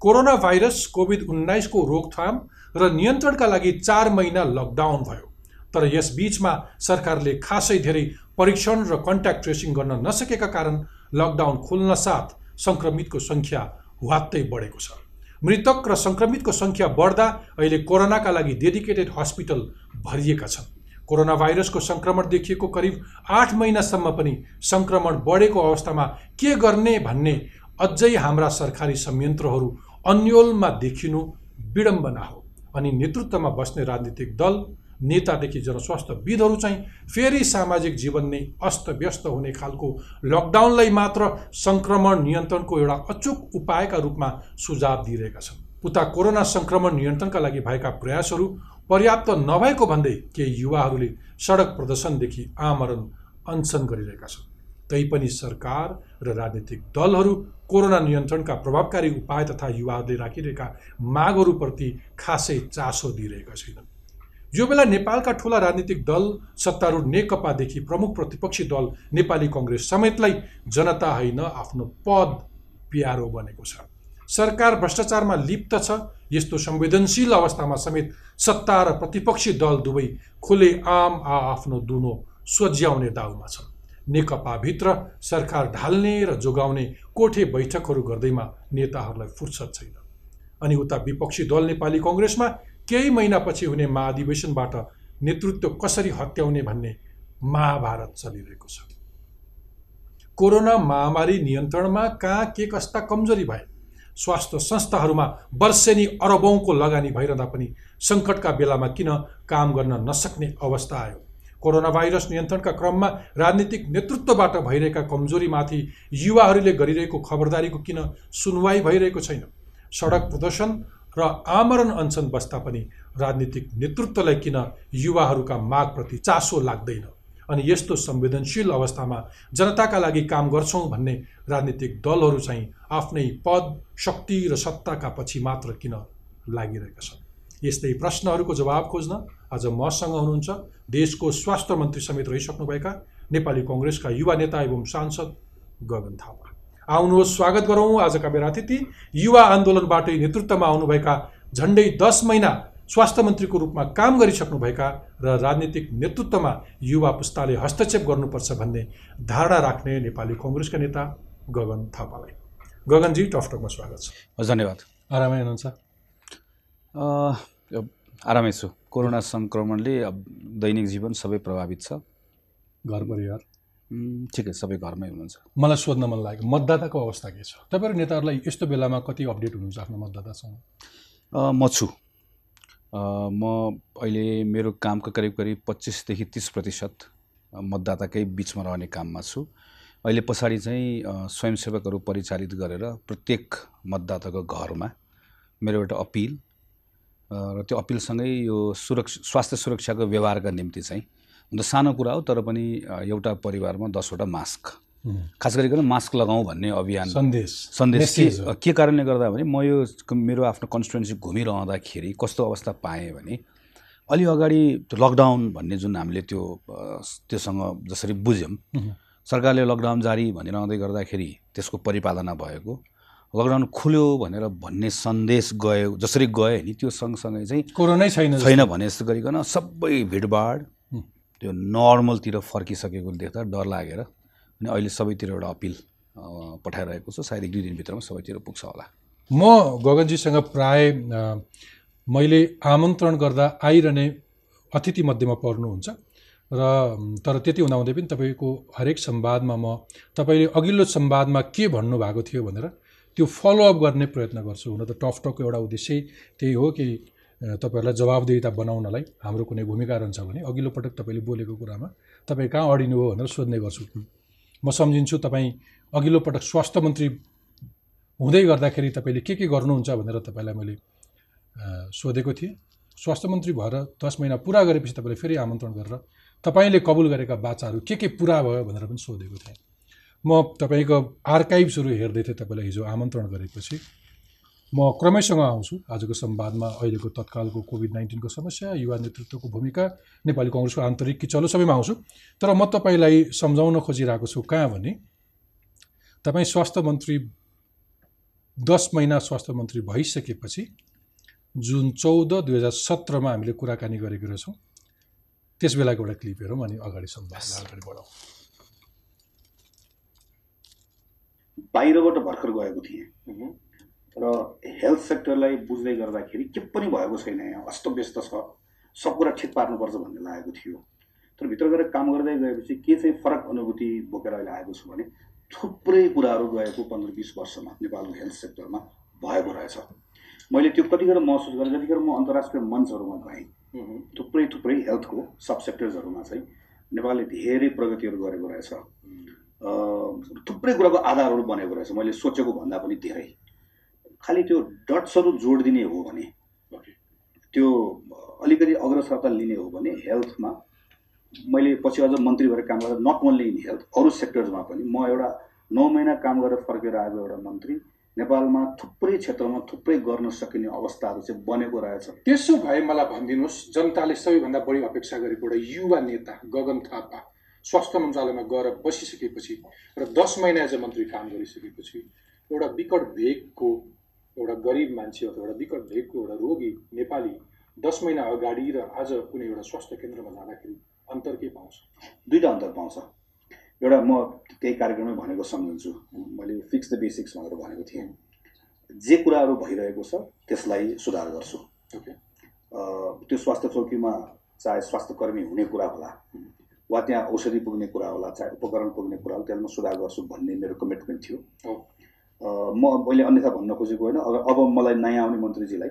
Corona virus covid उन्नाइसको रोकथाम र नियन्त्रणका लागि चार महिना लकडाउन भयो। तर यस बिचमा सरकारले खासै धेरै परीक्षण र कन्ट्याक्ट ट्रेसिङ गर्न नसकेका कारण लकडाउन खोल्न साथ सङ्क्रमितको सङ्ख्या हुवात्तै बढेको छ। मृतक र सङ्क्रमितको सङ्ख्या बढ्दा अहिले कोरोनाका लागि डेडिकेटेड हस्पिटल भरिएका छन्। कोरोना भाइरसको सङ्क्रमण देखिएको करिब आठ महिनासम्म पनि सङ्क्रमण बढेको अवस्थामा के गर्ने भन्ने अझै हाम्रा सरकारी संयन्त्रहरू अन्यलमा देखिनु विडम्बना हो। अनि नेतृत्वमा बस्ने राजनीतिक दल नेतादेखि जनस्वास्थ्यविदहरू चाहिँ फेरि सामाजिक जीवन नै अस्तव्यस्त हुने खालको लकडाउनलाई मात्र सङ्क्रमण नियन्त्रणको एउटा अचुक उपायका रूपमा सुझाव दिइरहेका छन्। उता कोरोना सङ्क्रमण नियन्त्रणका लागि भएका प्रयासहरू पर्याप्त नभएको भन्दै केही युवाहरूले सडक प्रदर्शनदेखि आमरण अनसन गरिरहेका छन्। तैपनि सरकार र राजनीतिक दलहरू कोरोना नियन्त्रणका प्रभावकारी उपाय तथा युवाहरूले राखिरहेका मागहरूप्रति खासै चासो दिइरहेका छैनन्। यो बेला नेपालका ठुला राजनीतिक दल सत्तारूढ नेकपादेखि प्रमुख प्रतिपक्षी दल नेपाली कङ्ग्रेस समेतलाई जनता होइन आफ्नो पद प्यारो बनेको छ। सरकार भ्रष्टाचारमा लिप्त छ यस्तो संवेदनशील अवस्थामा समेत सत्ता र प्रतिपक्षी दल दुवै खुले आम आ आफ्नो दुनो सोझ्याउने दाउमा छन्। नेकपाभित्र सरकार ढाल्ने र जोगाउने कोठे बैठकहरू गर्दैमा नेताहरूलाई फुर्सद छैन। अनि उता विपक्षी दल नेपाली कङ्ग्रेसमा केही महिनापछि हुने महाधिवेशनबाट नेतृत्व कसरी हत्याउने भन्ने महाभारत चलिरहेको छ। कोरोना महामारी नियन्त्रणमा कहाँ के कस्ता कमजोरी भए स्वास्थ्य संस्थाहरूमा वर्षेनी अरबौँको लगानी भइरहँदा पनि सङ्कटका बेलामा किन काम गर्न नसक्ने अवस्था आयो? कोरोना भाइरस नियन्त्रणका क्रममा राजनीतिक नेतृत्वबाट भइरहेका कमजोरीमाथि युवाहरूले गरिरहेको खबरदारीको किन सुनवाई भइरहेको छैन? सडक प्रदर्शन र आमरण अनसन बस्दा पनि राजनीतिक नेतृत्वलाई किन युवाहरूका मागप्रति चासो लाग्दैन? अनि यस्तो संवेदनशील अवस्थामा जनताका लागि काम गर्छौँ भन्ने राजनीतिक दलहरू चाहिँ आफ्नै पद शक्ति र सत्ताका पछि मात्र किन लागिरहेका छन्? यस्तै प्रश्नहरूको जवाब खोज्न आज मसँग हुनुहुन्छ देशको स्वास्थ्य मन्त्री समेत रहिसक्नुभएका नेपाली कङ्ग्रेसका युवा नेता एवं सांसद गगन थापा। आउनुहोस् स्वागत गरौँ आजका मेरा अतिथि। युवा आन्दोलनबाटै नेतृत्वमा आउनुभएका झन्डै दस महिना स्वास्थ्य मन्त्रीको रूपमा काम गरिसक्नुभएका र राजनीतिक नेतृत्वमा युवा पुस्ताले हस्तक्षेप गर्नुपर्छ भन्ने धारणा राख्ने नेपाली कङ्ग्रेसका नेता गगन थापालाई। गगनजी टफटकमा स्वागत छ। धन्यवाद। आरामै हुनुहुन्छ। आरामै छु। कोरोना सङ्क्रमणले अब दैनिक जीवन सबै प्रभावित छ। घर परिवार? ठिकै सबै घरमै हुनुहुन्छ। मलाई सोध्न मन लाग्यो मतदाताको अवस्था के छ? तपाईँहरू नेताहरूलाई यस्तो बेलामा कति अपडेट हुनुहुन्छ आफ्नो मतदातासँग? म छु। म अहिले मेरो कामको करिब करिब पच्चिसदेखि तिस प्रतिशत मतदाताकै बिचमा रहने काममा छु। अहिले पछाडि चाहिँ स्वयंसेवकहरू परिचालित गरेर प्रत्येक मतदाताको घरमा मेरो एउटा अपिल र त्यो अपिलसँगै यो सुरक्षा स्वास्थ्य सुरक्षाको व्यवहारका निम्ति चाहिँ हुन त सानो कुरा हो तर पनि एउटा परिवारमा दसवटा मास्क। खास गरिकन मास्क लगाउँ भन्ने अभियान। सन्देश। सन्देश। के के कारणले गर्दा भने म यो मेरो आफ्नो कन्स्टिट्युन्सी घुमिरहँदाखेरि कस्तो अवस्था पाएँ भने अलि अगाडि त्यो लकडाउन भन्ने जुन हामीले त्यो त्योसँग जसरी बुझ्यौँ सरकारले लकडाउन जारी भनिरहँदै गर्दाखेरि त्यसको परिपालना भएको। लकडाउन खुल्यो भनेर भन्ने सन्देश गयो जसरी गयो नि त्यो सँगसँगै चाहिँ कोरोनै छैन छैन भने जस्तो गरिकन सबै भिडभाड त्यो नर्मलतिर फर्किसकेको देख्दा डर लागेर अनि अहिले सबैतिर एउटा अपिल पठाइरहेको छु। सायद एक दुई दिनभित्रमा सबैतिर पुग्छ होला। म गगनजीसँग प्राय मैले आमन्त्रण गर्दा आइरहने अतिथि मध्येमा पर्नुहुन्छ र तर त्यति हुँदाहुँदै पनि तपाईँको हरेक संवादमा म तपाईँले अघिल्लो संवादमा के भन्नुभएको थियो भनेर त्यो फलोअप गर्ने प्रयत्न गर्छु हुन त टफ टकको एउटा उद्देश्य त्यही हो कि तपाईँहरूलाई जवाबदेहिता बनाउनलाई हाम्रो कुनै भूमिका रहन्छ भने अघिल्लो पटक तपाईँले बोलेको कुरामा तपाईँ कहाँ अडिनु हो भनेर सोध्ने गर्छु। म सम्झिन्छु तपाईँ अघिल्लो पटक स्वास्थ्य मन्त्री हुँदै गर्दाखेरि तपाईँले के के गर्नुहुन्छ भनेर तपाईँलाई मैले सोधेको थिएँ। स्वास्थ्य मन्त्री भएर दस महिना पुरा गरेपछि तपाईँले फेरि आमन्त्रण गरेर तपाईँले कबुल गरेका बाचाहरू के के पुरा भयो भनेर पनि सोधेको थिएँ। म तपाईँको आर्काइभ्सहरू हेर्दै थिएँ तपाईँलाई हिजो आमन्त्रण गरेपछि। म क्रमैसँग आउँछु। आजको संवादमा अहिलेको तत्कालको कोभिड नाइन्टिनको समस्या युवा नेतृत्वको भूमिका नेपाली कङ्ग्रेसको आन्तरिक कि चलो सबैमा आउँछु। तर म तपाईँलाई सम्झाउन खोजिरहेको छु कहाँ भने तपाईँ स्वास्थ्य मन्त्री दस महिना स्वास्थ्य मन्त्री भइसकेपछि जुन चौध दुई हजार सत्रमा हामीले कुराकानी गरेको रहेछौँ त्यस बेलाको एउटा क्लिप हेरौँ अनि अगाडि संवादलाई अगाडि बढाउँ। बाहिरबाट भर्खर गएको थिएँ। र हेल्थ सेक्टरलाई बुझ्दै गर्दाखेरि के पनि भएको छैन यहाँ। अस्तव्यस्त छ। सब कुरा ठिक पार्नुपर्छ भन्ने लागेको थियो। तर भित्र गएर काम गर्दै गएपछि के चाहिँ फरक अनुभूति बोकेर अहिले आएको छु भने थुप्रै कुराहरू गएको पन्ध्र बिस वर्षमा नेपालको हेल्थ सेक्टरमा भएको रहेछ। मैले त्यो कतिखेर महसुस गरेँ जतिखेर म अन्तर्राष्ट्रिय मञ्चहरूमा गएँ थुप्रै थुप्रै हेल्थको सब सेक्टर्सहरूमा चाहिँ नेपालले धेरै प्रगतिहरू गरेको रहेछ। थुप्रै कुराको आधारहरू बनेको रहेछ। मैले सोचेको भन्दा पनि धेरै। खालि त्यो डट्सहरू जोडिदिने हो भने त्यो अलिकति अग्रसरता लिने हो भने हेल्थमा मैले पछि अझ मन्त्री भएर काम गर्दा नट ओन्ली इन हेल्थ अरू सेक्टर्समा पनि म एउटा नौ महिना काम गरेर फर्केर आएको एउटा मन्त्री नेपालमा थुप्रै क्षेत्रमा थुप्रै गर्न सकिने अवस्थाहरू चाहिँ बनेको रहेछ। त्यसो भए मलाई भनिदिनुहोस् जनताले सबैभन्दा बढी अपेक्षा गरेको एउटा युवा नेता गगन थापा स्वास्थ्य मन्त्रालयमा गएर बसिसकेपछि र दस महिना एज अ मन्त्री काम गरिसकेपछि एउटा विकट भेगको एउटा गरिब मान्छे अथवा एउटा विकट भेगको एउटा रोगी नेपाली दस महिना अगाडि र आज कुनै एउटा स्वास्थ्य केन्द्रमा जाँदाखेरि अन्तर के पाउँछ? दुईवटा अन्तर पाउँछ। एउटा म त्यही कार्यक्रममै भनेको सम्झन्छु। मैले फिक्स द बेसिक्स भनेर भनेको थिएँ। जे कुराहरू भइरहेको छ त्यसलाई सुधार गर्छु। ओके त्यो स्वास्थ्य चौकीमा चाहे स्वास्थ्य कर्मी हुने कुरा होला। वा त्यहाँ औषधि पुग्ने कुरा होला चाहे उपकरण पुग्ने कुरा होला त्यसमा सुधार गर्छु भन्ने मेरो कमिटमेन्ट थियो। म मैले अन्यथा भन्न खोजेको होइन अब अब मलाई नयाँ आउने मन्त्रीजीलाई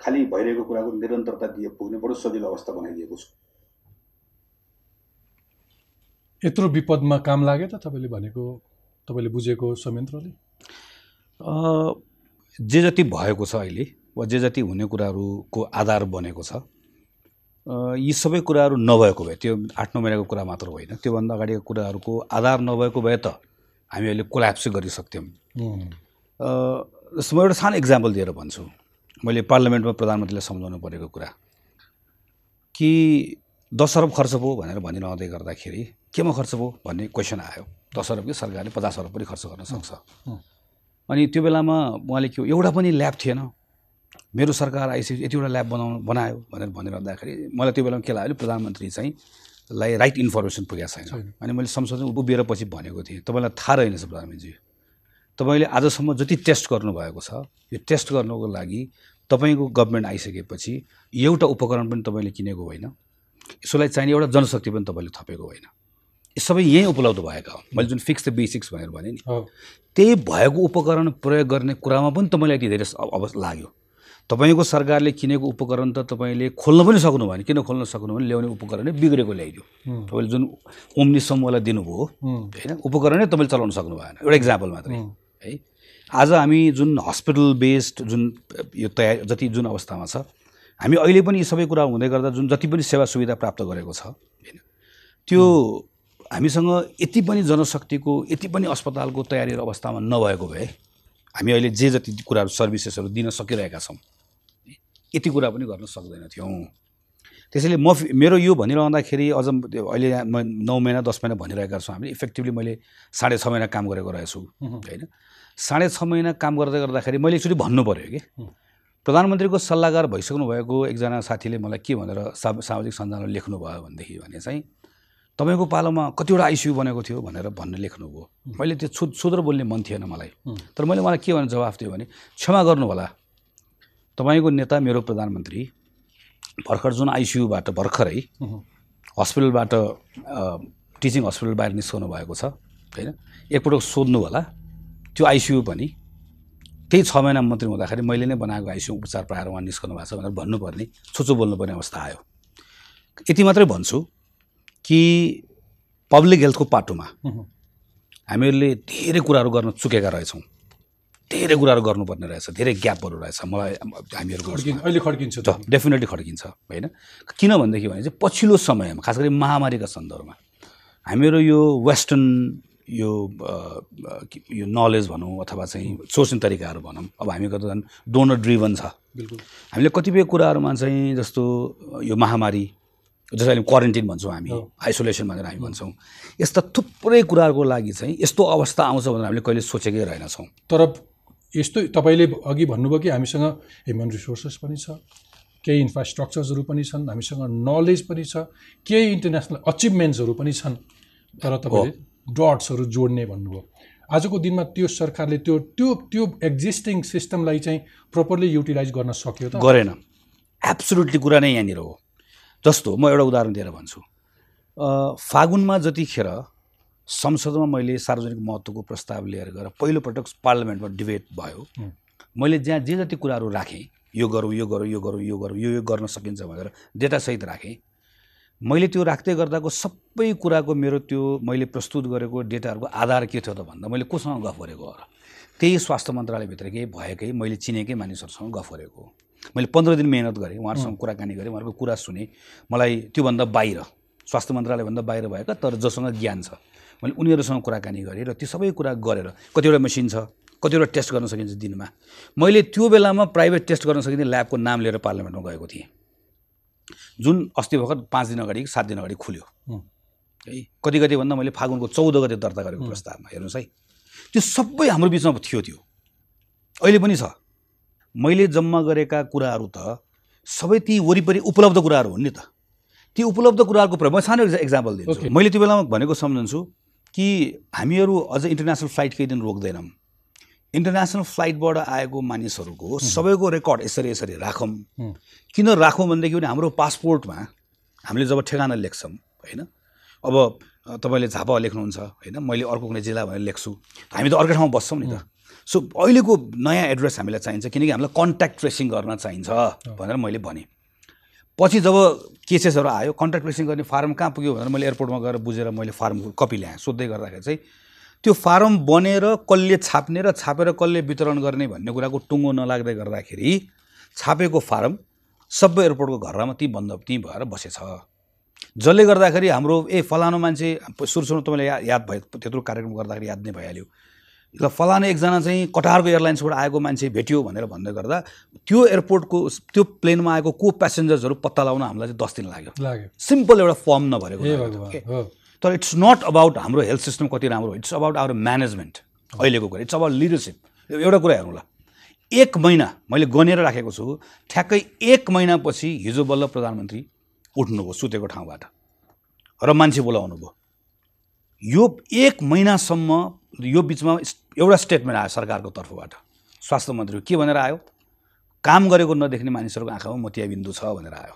खालि भइरहेको कुराको निरन्तरता दिए पुग्ने बडो सजिलो अवस्था बनाइदिएको छु। यत्रो विपदमा काम लाग्यो त तपाईँले भनेको तपाईँले बुझेको संयन्त्रले? अ, जे जति भएको छ अहिले वा जे जति हुने कुराहरूको आधार बनेको छ यी सबै कुराहरू नभएको भए त्यो आठ नौ महिनाको कुरा मात्र होइन त्योभन्दा अगाडिको कुराहरूको आधार नभएको भए त हामी अहिले कोल्याप्स गरिसक्थ्यौँ। जस्तो म एउटा सानो इक्जाम्पल दिएर भन्छु। मैले पार्लियामेन्टमा प्रधानमन्त्रीलाई सम्झाउनु परेको कुरा। कि दस अरब खर्च भयो भनेर भनिरहँदै गर्दाखेरि केमा खर्च भयो भन्ने क्वेसन आयो। दस अरब कि? सरकारले पचास अरब पनि खर्च गर्न सक्छ। अनि त्यो बेलामा उहाँले के एउटा पनि ल्याब थिएन। मेरो सरकार आइसकेपछि यतिवटा ल्याब बनाउनु बनायो भनेर भनिरहँदाखेरि मलाई त्यो बेलामा के लाग्यो प्रधानमन्त्री चाहिँ लाई राइट इन्फर्मेसन पुगेको छैन। अनि मैले संसदमा उभिएर पछि भनेको थिएँ। तपाईँलाई थाहा रहेनछ प्रधानमन्त्रीजी तपाईँले आजसम्म जति टेस्ट गर्नुभएको छ यो टेस्ट गर्नुको लागि तपाईँको गभर्मेन्ट आइसकेपछि एउटा उपकरण पनि तपाईँले किनेको होइन। यसोलाई चाहिने एउटा जनशक्ति पनि तपाईँले थपेको होइन। यो सबै यहीँ उपलब्ध भएका हो मैले जुन फिक्स द बेसिक्स भनेर भने नि त्यही भएको उपकरण प्रयोग गर्ने कुरामा पनि तपाईँलाई यति धेरै अब लाग्यो। तपाईँको सरकारले किनेको उपकरण त तपाईँले खोल्न पनि सक्नु भएन किन खोल्न सक्नु भने ल्याउने उपकरण नै बिग्रेको ल्याइदियो। तपाईँले जुन ओम्नी समूहलाई दिनुभयो होइन उपकरणै तपाईँले चलाउन सक्नु भएन। एउटा इक्जाम्पल मात्रै। है। आज हामी जुन हस्पिटल बेस्ड जुन यो तयार जति जुन अवस्थामा छ हामी अहिले पनि यी सबै कुरा हुँदै गर्दा जुन जति पनि सेवा सुविधा प्राप्त गरेको छ होइन त्यो हामीसँग यति पनि जनशक्तिको यति पनि अस्पतालको तयारी र अवस्थामा नभएको भए हामी अहिले जे जति कुराहरू सर्भिसेसहरू दिन सकिरहेका छौँ यति कुरा पनि गर्न सक्दैनथ्यौँ त्यसैले म मेरो यो भनिरहँदाखेरि अझ अहिले म नौ महिना दस महिना भनिरहेका छौँ हामीले इफेक्टिभली मैले साढे छ महिना काम गरेको रहेछु होइन? साढे छ महिना काम गर्दै गर्दाखेरि मैले एकचोटि भन्नु पऱ्यो कि। प्रधानमन्त्रीको सल्लाहकार भइसक्नु भएको एकजना साथीले मलाई के भनेर सा सामाजिक सञ्जालमा लेख्नुभयो भनेदेखि भने चाहिँ तपाईँको पालोमा कतिवटा आइसियु बनेको थियो भनेर भन्ने लेख्नुभयो। मैले त्यो छु सुद्र बोल्ने मन थिएन मलाई। तर मैले मलाई के भने जवाफ दियो भने क्षमा गर्नु होला तपाईँको नेता मेरो प्रधानमन्त्री भर्खर जुन आइसियुबाट भर्खरै हस्पिटलबाट टिचिङ हस्पिटल बाहिर निस्कनु भएको छ होइन? एकपटक सोध्नु होला। त्यो आइसियु पनि त्यही छ महिना मन्त्री हुँदाखेरि मैले नै बनाएको आइसियु उपचार पाएर उहाँ निस्कनु भएको छ भनेर भन्नुपर्ने सोचो बोल्नुपर्ने अवस्था आयो। यति मात्रै भन्छु कि पब्लिक हेल्थको पाटोमा। हामीहरूले धेरै कुराहरू गर्न चुकेका रहेछौँ। धेरै कुराहरू गर्नुपर्ने रहेछ धेरै ग्यापहरू रहेछ। मलाई हामीहरूको खड्किन अहिले खड्किन्छ त। डेफिनेटली खड्किन्छ होइन? किन भनेदेखि भने चाहिँ पछिल्लो समयमा खास गरी महामारीका सन्दर्भमा हामीहरू यो वेस्टर्न यो यो नलेज भनौँ अथवा चाहिँ सोच्ने तरिकाहरू भनौँ अब हामीको त झन् डोनर ड्रिभन छ। बिल्कुल। हामीले कतिपय कुराहरूमा चाहिँ जस्तो यो महामारी जसलाई हामी क्वारेन्टिन भन्छौँ हामी। आइसोलेसन भनेर हामी भन्छौँ यस्ता थुप्रै कुराहरूको लागि चाहिँ यस्तो अवस्था आउँछ भनेर हामीले कहिले सोचेकै रहेनछौँ। तर यस्तो तपाईँले अघि भन्नुभयो कि हामीसँग ह्युमन रिसोर्सेस पनि छ केही इन्फ्रास्ट्रक्चर्सहरू पनि छन् हामीसँग नलेज पनि छ केही इन्टरनेसनल अचिभमेन्ट्सहरू पनि छन्। तर तपाईँले डट्सहरू जोड्ने भन्नुभयो। आजको दिनमा त्यो सरकारले त्यो त्यो त्यो एक्जिस्टिङ सिस्टमलाई चाहिँ प्रपरली युटिलाइज गर्न सक्यो त? गरेन। एब्सोल्युटली कुरा नै यहाँनिर हो। जस्तो म एउटा उदाहरण दिएर भन्छु। फागुनमा जतिखेर संसदमा मैले सार्वजनिक महत्त्वको प्रस्ताव लिएर गएर पहिलोपटक पार्लियामेन्टमा डिबेट भयो। मैले जहाँ जे जति कुराहरू राखेँ यो गरौँ यो गरौँ यो गरौँ यो गरौँ यो यो गर्न सकिन्छ भनेर डेटासहित राखेँ। मैले त्यो राख्दै गर्दाको सबै कुराको मेरो त्यो मैले प्रस्तुत गरेको डेटाहरूको आधार के थियो त भन्दा मैले कोसँग गफ गरेको हो र। त्यही स्वास्थ्य मन्त्रालयभित्रकै भएकै मैले चिनेकै मानिसहरूसँग गफ गरेको हो। मैले पन्ध्र दिन मेहनत गरेँ उहाँहरूसँग कुराकानी गरेँ उहाँहरूको कुरा सुनेँ। मलाई त्योभन्दा बाहिर स्वास्थ्य मन्त्रालयभन्दा बाहिर भएका तर जोसँग ज्ञान छ। मैले उनीहरूसँग कुराकानी गरेँ र त्यो सबै कुरा गरेर कतिवटा मेसिन छ कतिवटा टेस्ट गर्न सकिन्छ दिनमा। मैले त्यो बेलामा प्राइभेट टेस्ट गर्न सकिने ल्याबको नाम लिएर पार्लियामेन्टमा गएको थिएँ। जुन अस्ति भर्खर पाँच दिन अगाडि सात दिन अगाडि खुल्यो। हुँ। कति कति भन्दा मैले फागुनको चौध गते दर्ता गरेको प्रस्तावमा हेर्नुहोस् है। त्यो सबै हाम्रो बिचमा थियो त्यो। अहिले पनि छ। मैले जम्मा गरेका कुराहरू त सबै ती वरिपरि उपलब्ध कुराहरू हुन् नि त। ती उपलब्ध कुराहरूको प्रयोग म सानो एक्जाम्पल दिन्छु. मैले त्यो बेलामा भनेको सम्झन्छु कि हामीहरू अझ इन्टरनेसनल फ्लाइट केही दिन रोक्दैनौँ। इन्टरनेसनल फ्लाइटबाट आएको मानिसहरूको सबैको रेकर्ड यसरी यसरी राखौँ। किन राखौँ भनेदेखि भने हाम्रो पासपोर्टमा हामीले जब ठेगाना लेख्छौँ होइन? अब तपाईँले झापा लेख्नुहुन्छ होइन? मैले अर्को कुनै जिल्ला भनेर लेख्छु। हामी त अर्कै ठाउँमा बस्छौँ नि त। सो अहिलेको नयाँ एड्रेस हामीलाई चाहिन्छ किनकि हामीलाई कन्ट्याक्ट ट्रेसिङ गर्न चाहिन्छ भनेर मैले भनेँ। पछि जब केसेसहरू आयो कन्ट्याक्ट ट्रेसिङ गर्ने फार्म कहाँ पुग्यो भनेर मैले एयरपोर्टमा गएर बुझेर मैले फार्मको कपी ल्याएँ। सोध्दै गर्दाखेरि चाहिँ त्यो फारम बनेर कसले छाप्ने र छापेर कसले वितरण गर्ने भन्ने कुराको टुङ्गो नलाग्दै गर्दाखेरि छापेको फारम सबै एयरपोर्टको घरमा त्यहीँ बन्द त्यहीँ भएर बसेछ। जसले गर्दाखेरि हाम्रो ए फलानु मान्छे सुरु सुरु तपाईँले या याद भयो त्यत्रो कार्यक्रम गर्दाखेरि याद नै भइहाल्यो। ल फलानु एकजना चाहिँ कटारको एयरलाइन्सबाट आएको मान्छे भेट्यो भनेर भन्दै गर्दा त्यो एयरपोर्टको त्यो प्लेनमा आएको को प्यासेन्जर्सहरू पत्ता लगाउन हामीलाई चाहिँ दस दिन लाग्यो। लाग्यो। सिम्पल एउटा फर्म नभरेको तर इट्स नट अबाउट हाम्रो हेल्थ सिस्टम कति राम्रो इट्स अबाउट आवर म्यानेजमेन्ट अहिलेको कुरा। इट्स अबाउट लिडरसिप एउटा कुरा हेरौँला। एक महिना मैले गनेर राखेको छु ठ्याक्कै एक महिनापछि हिजो बल्ल प्रधानमन्त्री उठ्नुभयो सुतेको ठाउँबाट। र मान्छे बोलाउनु भयो यो एक महिनासम्म यो बिचमा एउटा स्टेटमेन्ट आयो सरकारको तर्फबाट। स्वास्थ्य मन्त्री के भनेर आयो? काम गरेको नदेख्ने मानिसहरूको आँखामा मोतियाबिन्दु छ भनेर आयो।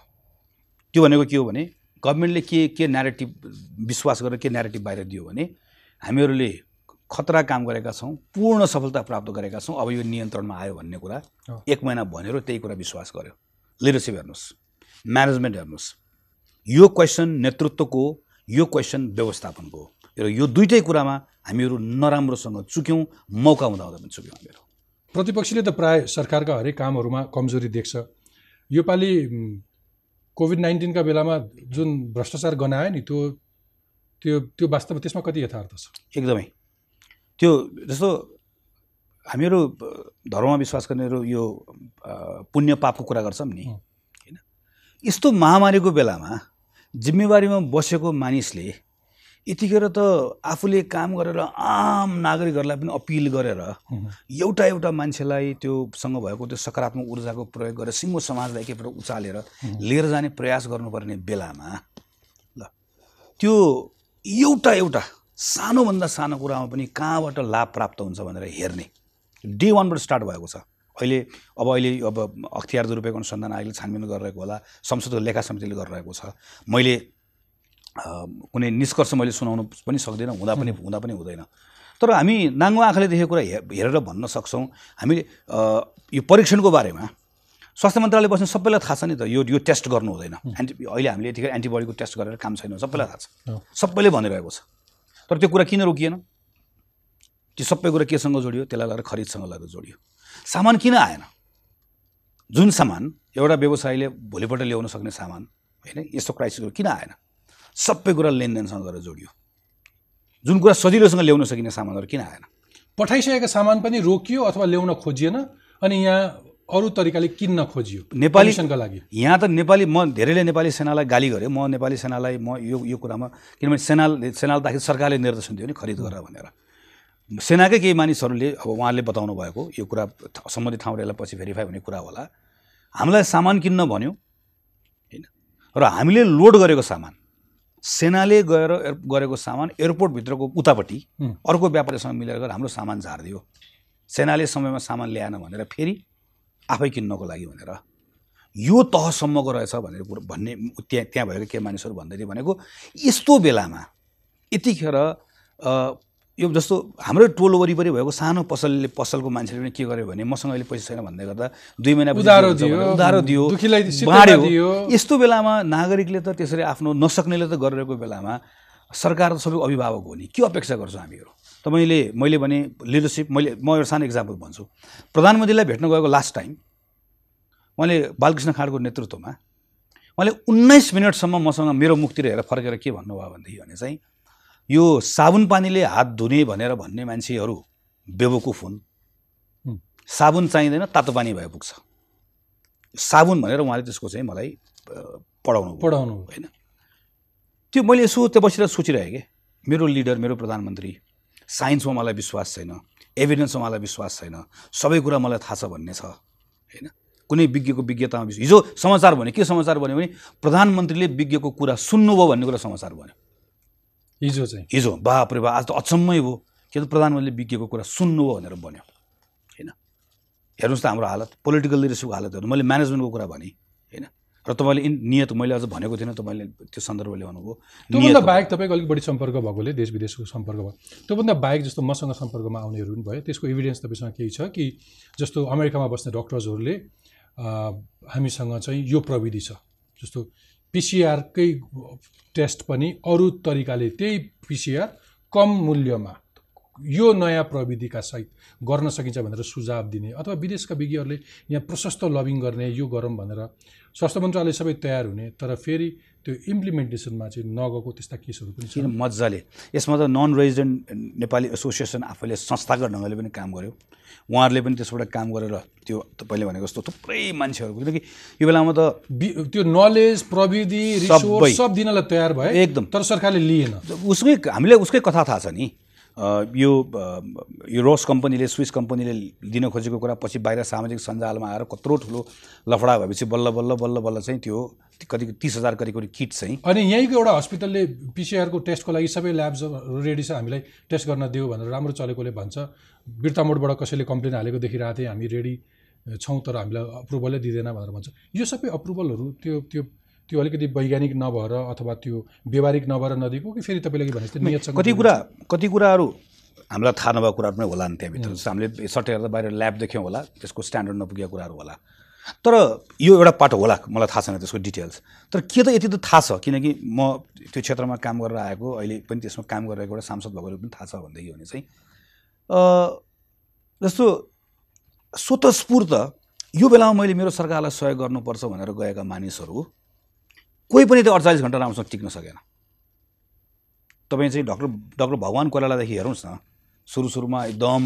त्यो भनेको के हो भने गभर्मेन्टले के के न्यारेटिभ विश्वास गरेर के न्यारेटिभ बाहिर दियो भने हामीहरूले खतरा काम गरेका छौँ पूर्ण सफलता प्राप्त गरेका छौँ अब यो नियन्त्रणमा आयो भन्ने कुरा। एक महिना भनेर त्यही कुरा विश्वास गर्यो। लिडरसिप हेर्नुहोस् म्यानेजमेन्ट हेर्नुहोस्। यो क्वेसन नेतृत्वको यो क्वेसन व्यवस्थापनको र यो दुइटै कुरामा हामीहरू नराम्रोसँग चुक्यौँ मौका हुँदा हुँदा पनि चुक्यौँ हामीहरू। प्रतिपक्षले त प्राय सरकारका हरेक कामहरूमा कमजोरी देख्छ। योपालि कोभिड नाइन्टिनका बेलामा जुन भ्रष्टाचार गनायो नि त्यो त्यो त्यो वास्तवमा त्यसमा कति यथार्थ छ? एकदमै। त्यो जस्तो हामीहरू धर्ममा विश्वास गर्नेहरू यो पुण्य पापको कुरा गर्छौँ नि। होइन? यस्तो महामारीको बेलामा जिम्मेवारीमा बसेको मानिसले यतिखेर त आफूले काम गरेर आम नागरिकहरूलाई पनि अपिल गरेर एउटा एउटा मान्छेलाई त्योसँग भएको त्यो सकारात्मक ऊर्जाको प्रयोग गरेर सिङ्गो समाजलाई एकैपल्ट उचालेर लिएर जाने प्रयास गर्नुपर्ने बेलामा ल त्यो एउटा एउटा सानोभन्दा सानो कुरामा पनि कहाँबाट लाभ प्राप्त हुन्छ भनेर हेर्ने। डे वानबाट स्टार्ट भएको छ। अहिले अब अहिले अब अख्तियार दुरुपयोग अनुसन्धान आयोगले छानबिन गरिरहेको होला संसदको लेखा समितिले गरिरहेको छ। मैले कुनै निष्कर्ष मैले सुनाउनु पनि सक्दिनँ हुँदा पनि हुँदा पनि हुँदैन। तर हामी नाङ्गो आँखाले देखेको कुरा हे हेरेर भन्न सक्छौँ। हामीले यो परीक्षणको बारेमा स्वास्थ्य मन्त्रालय बस्ने सबैलाई थाहा छ नि त यो यो टेस्ट गर्नु हुँदैन। एन्टी अहिले हामीले यतिखेर एन्टिबडीको टेस्ट गरेर काम छैन सबैलाई थाहा छ। सबैले भनिरहेको छ। तर त्यो कुरा किन रोकिएन? त्यो सबै कुरा केसँग जोडियो? त्यसलाई लगेर खरिदसँग लगेर जोडियो। सामान किन आएन? जुन सामान एउटा व्यवसायीले भोलिपल्ट ल्याउन सक्ने सामान होइन यस्तो क्राइसिसहरू किन आएन? सबै कुरा लेनदेनसँग गरेर जोडियो। जुन कुरा सजिलोसँग ल्याउन सकिने सामानहरू किन आएन? पठाइसकेका सामान पनि रोकियो अथवा ल्याउन खोजिएन अनि यहाँ अरू तरिकाले किन्न खोजियो नेपाली कमिसनका लागि। यहाँ त नेपाली म धेरैले नेपाली सेनालाई गाली गरेँ म नेपाली सेनालाई म यो यो कुरामा किनभने सेना सेनालाई सरकारले निर्देशन दियो नि खरिद गर भनेर। सेनाकै केही मानिसहरूले अब उहाँले बताउनु भएको यो कुरा सम्बन्धित ठाउँबाट यसलाई पछि भेरिफाई हुने कुरा होला। हामीलाई सामान किन्न भन्यो। होइन? र हामीले लोड गरेको सामान सेनाले गएर गरेको सामान एयरपोर्टभित्रको उतापट्टि। अर्को व्यापारीसँग मिलेर गएर हाम्रो सामान झारिदियो सेनाले समयमा सामान ल्याएन भनेर फेरि आफै किन्नको लागि भनेर यो तहसम्मको रहेछ भनेर कुरो भन्ने त्यहाँ त्यहाँ भएको के मानिसहरू भन्दै थियो भनेको यस्तो बेलामा यतिखेर यो जस्तो हाम्रो टोल वरिपरि भएको सानो पसलले पसलको मान्छेले पनि के गर्यो भने मसँग अहिले पैसा छैन भन्दै गर्दा दुई महिना उधारो दियो, बाँड्यो। दियो। यस्तो बेलामा नागरिकले त त्यसरी आफ्नो नसक्नेले त गरिरहेको बेलामा सरकार त सबै अभिभावक हो नि। के अपेक्षा गर्छौँ हामीहरू? तपाईँले मैले भने लिडरसिप मैले म एउटा सानो इक्जाम्पल भन्छु। प्रधानमन्त्रीलाई भेट्न गएको लास्ट टाइम उहाँले बालकृष्ण खाँडको नेतृत्वमा उहाँले उन्नाइस मिनटसम्म मसँग मेरो मुखतिर हेरेर फर्केर के भन्नुभयो भनेदेखि भने चाहिँ यो साबुन पानीले हात धुने भनेर भन्ने मान्छेहरू बेवकुफ हुन्। साबुन चाहिँदैन तातो पानी भए पुग्छ। साबुन भनेर उहाँले त्यसको चाहिँ मलाई पढाउनु। पढाउनु होइन। त्यो मैले यसो त्यो बसेर सोचिरहेँ कि। मेरो लिडर मेरो प्रधानमन्त्री साइन्समा मलाई विश्वास छैन एभिडेन्समा मलाई विश्वास छैन सबै कुरा मलाई थाहा छ भन्ने छ। होइन। कुनै विज्ञको विज्ञतामा विश्वास हिजो समाचार भन्यो के समाचार भन्यो भने प्रधानमन्त्रीले विज्ञको कुरा सुन्नुभयो भन्ने कुरा समाचार भन्यो। हिजो चाहिँ। हिजो। बाप रे बा आज त अचम्मै भयो। के त प्रधानमन्त्रीले विज्ञको कुरा सुन्नुभयो भनेर भन्यो। होइन? हेर्नुहोस् त हाम्रो हालत पोलिटिकल लिडरसिपको हालत हेर्नु मैले म्यानेजमेन्टको कुरा भनेँ होइन? र तपाईँले इन नियत मैले अझ भनेको थिइनँ तपाईँले त्यो सन्दर्भ ल्याउनु भयो त्योभन्दा बाहेक तपाईँको अलिक बढी सम्पर्क भएकोले देश विदेशको सम्पर्क भयो। त्योभन्दा बाहेक जस्तो मसँग सम्पर्कमा आउनेहरू पनि भयो। त्यसको इभिडेन्स तपाईँसँग केही छ कि जस्तो अमेरिकामा बस्ने डक्टर्सहरूले हामीसँग चाहिँ यो प्रविधि छ। जस्तो पिसिआरकै टेस्ट पनि अरू तरिकाले त्यही पिसिआर कम मूल्यमा यो नयाँ प्रविधिका सहित गर्न सकिन्छ भनेर सुझाव दिने अथवा विदेशका विज्ञहरूले यहाँ प्रशस्त लबिङ गर्ने यो गरौँ भनेर स्वास्थ्य मन्त्रालय सबै तयार हुने तर फेरि त्यो इम्प्लिमेन्टेसनमा चाहिँ नगएको त्यस्ता केसहरू पनि किन छन् मजाले यसमा त नन रेजिडेन्ट नेपाली एसोसिएसन आफैले संस्थागत ढङ्गले पनि काम गर्यो उहाँहरूले पनि त्यसबाट काम गरेर त्यो तपाईँले भनेको जस्तो थुप्रै मान्छेहरूको किनकि यो बेलामा त त्यो नलेज प्रविधि सबै। रिसोर्स सब दिनलाई तयार भए एकदम। तर सरकारले लिएन उसकै हामीले उसकै कथा थाहा छ नि यो यो रोस कम्पनीले स्विस कम्पनीले दिन खोजेको कुरा पछि बाहिर सामाजिक सञ्जालमा आएर कत्रो ठुलो लफडा भएपछि बल्ल बल्ल बल्ल बल्ल चाहिँ त्यो कति तिस हजार करिब करिब किट चाहिँ। अनि यहीँको एउटा हस्पिटलले पिसिआरको टेस्टको लागि सबै ल्याब्सहरू रेडी छ हामीलाई टेस्ट गर्न दियो भनेर राम्रो चलेकोले भन्छ। बिर्ता मोडबाट कसैले कम्प्लेन हालेको देखिरहेको हामी रेडी छौँ तर हामीलाई अप्रुभलै दिँदैन भनेर भन्छ। यो सबै अप्रुभलहरू त्यो त्यो त्यो अलिकति वैज्ञानिक नभएर अथवा त्यो व्यवहारिक नभएर नदिएको कि फेरि तपाईँले भने जस्तै नियतसँग कति कुरा कति कुराहरू हामीलाई थाहा नभएको कुराहरू पनि होला नि त्यहाँभित्र जस्तो हामीले सट्टै हेर्दा बाहिर ल्याब देख्यौँ होला त्यसको स्ट्यान्डर्ड नपुगेको कुराहरू होला। तर यो एउटा पाटो होला मलाई थाहा छैन त्यसको डिटेल्स। तर के त यति त थाहा छ? किनकि म त्यो क्षेत्रमा काम गरेर आएको अहिले पनि त्यसमा काम गरिरहेको एउटा सांसद भएको पनि थाहा छ भनेदेखि भने चाहिँ जस्तो स्वतस्फूर्त यो बेलामा मैले मेरो सरकारलाई सहयोग गर्नुपर्छ भनेर गएका मानिसहरू कोही पनि त्यो अडचालिस घन्टा राम्रोसँग टिक्न सकेन। तपाईँ चाहिँ डक्टर डक्टर भगवान् कोइरालादेखि हेर्नुहोस् न सुरु सुरुमा एकदम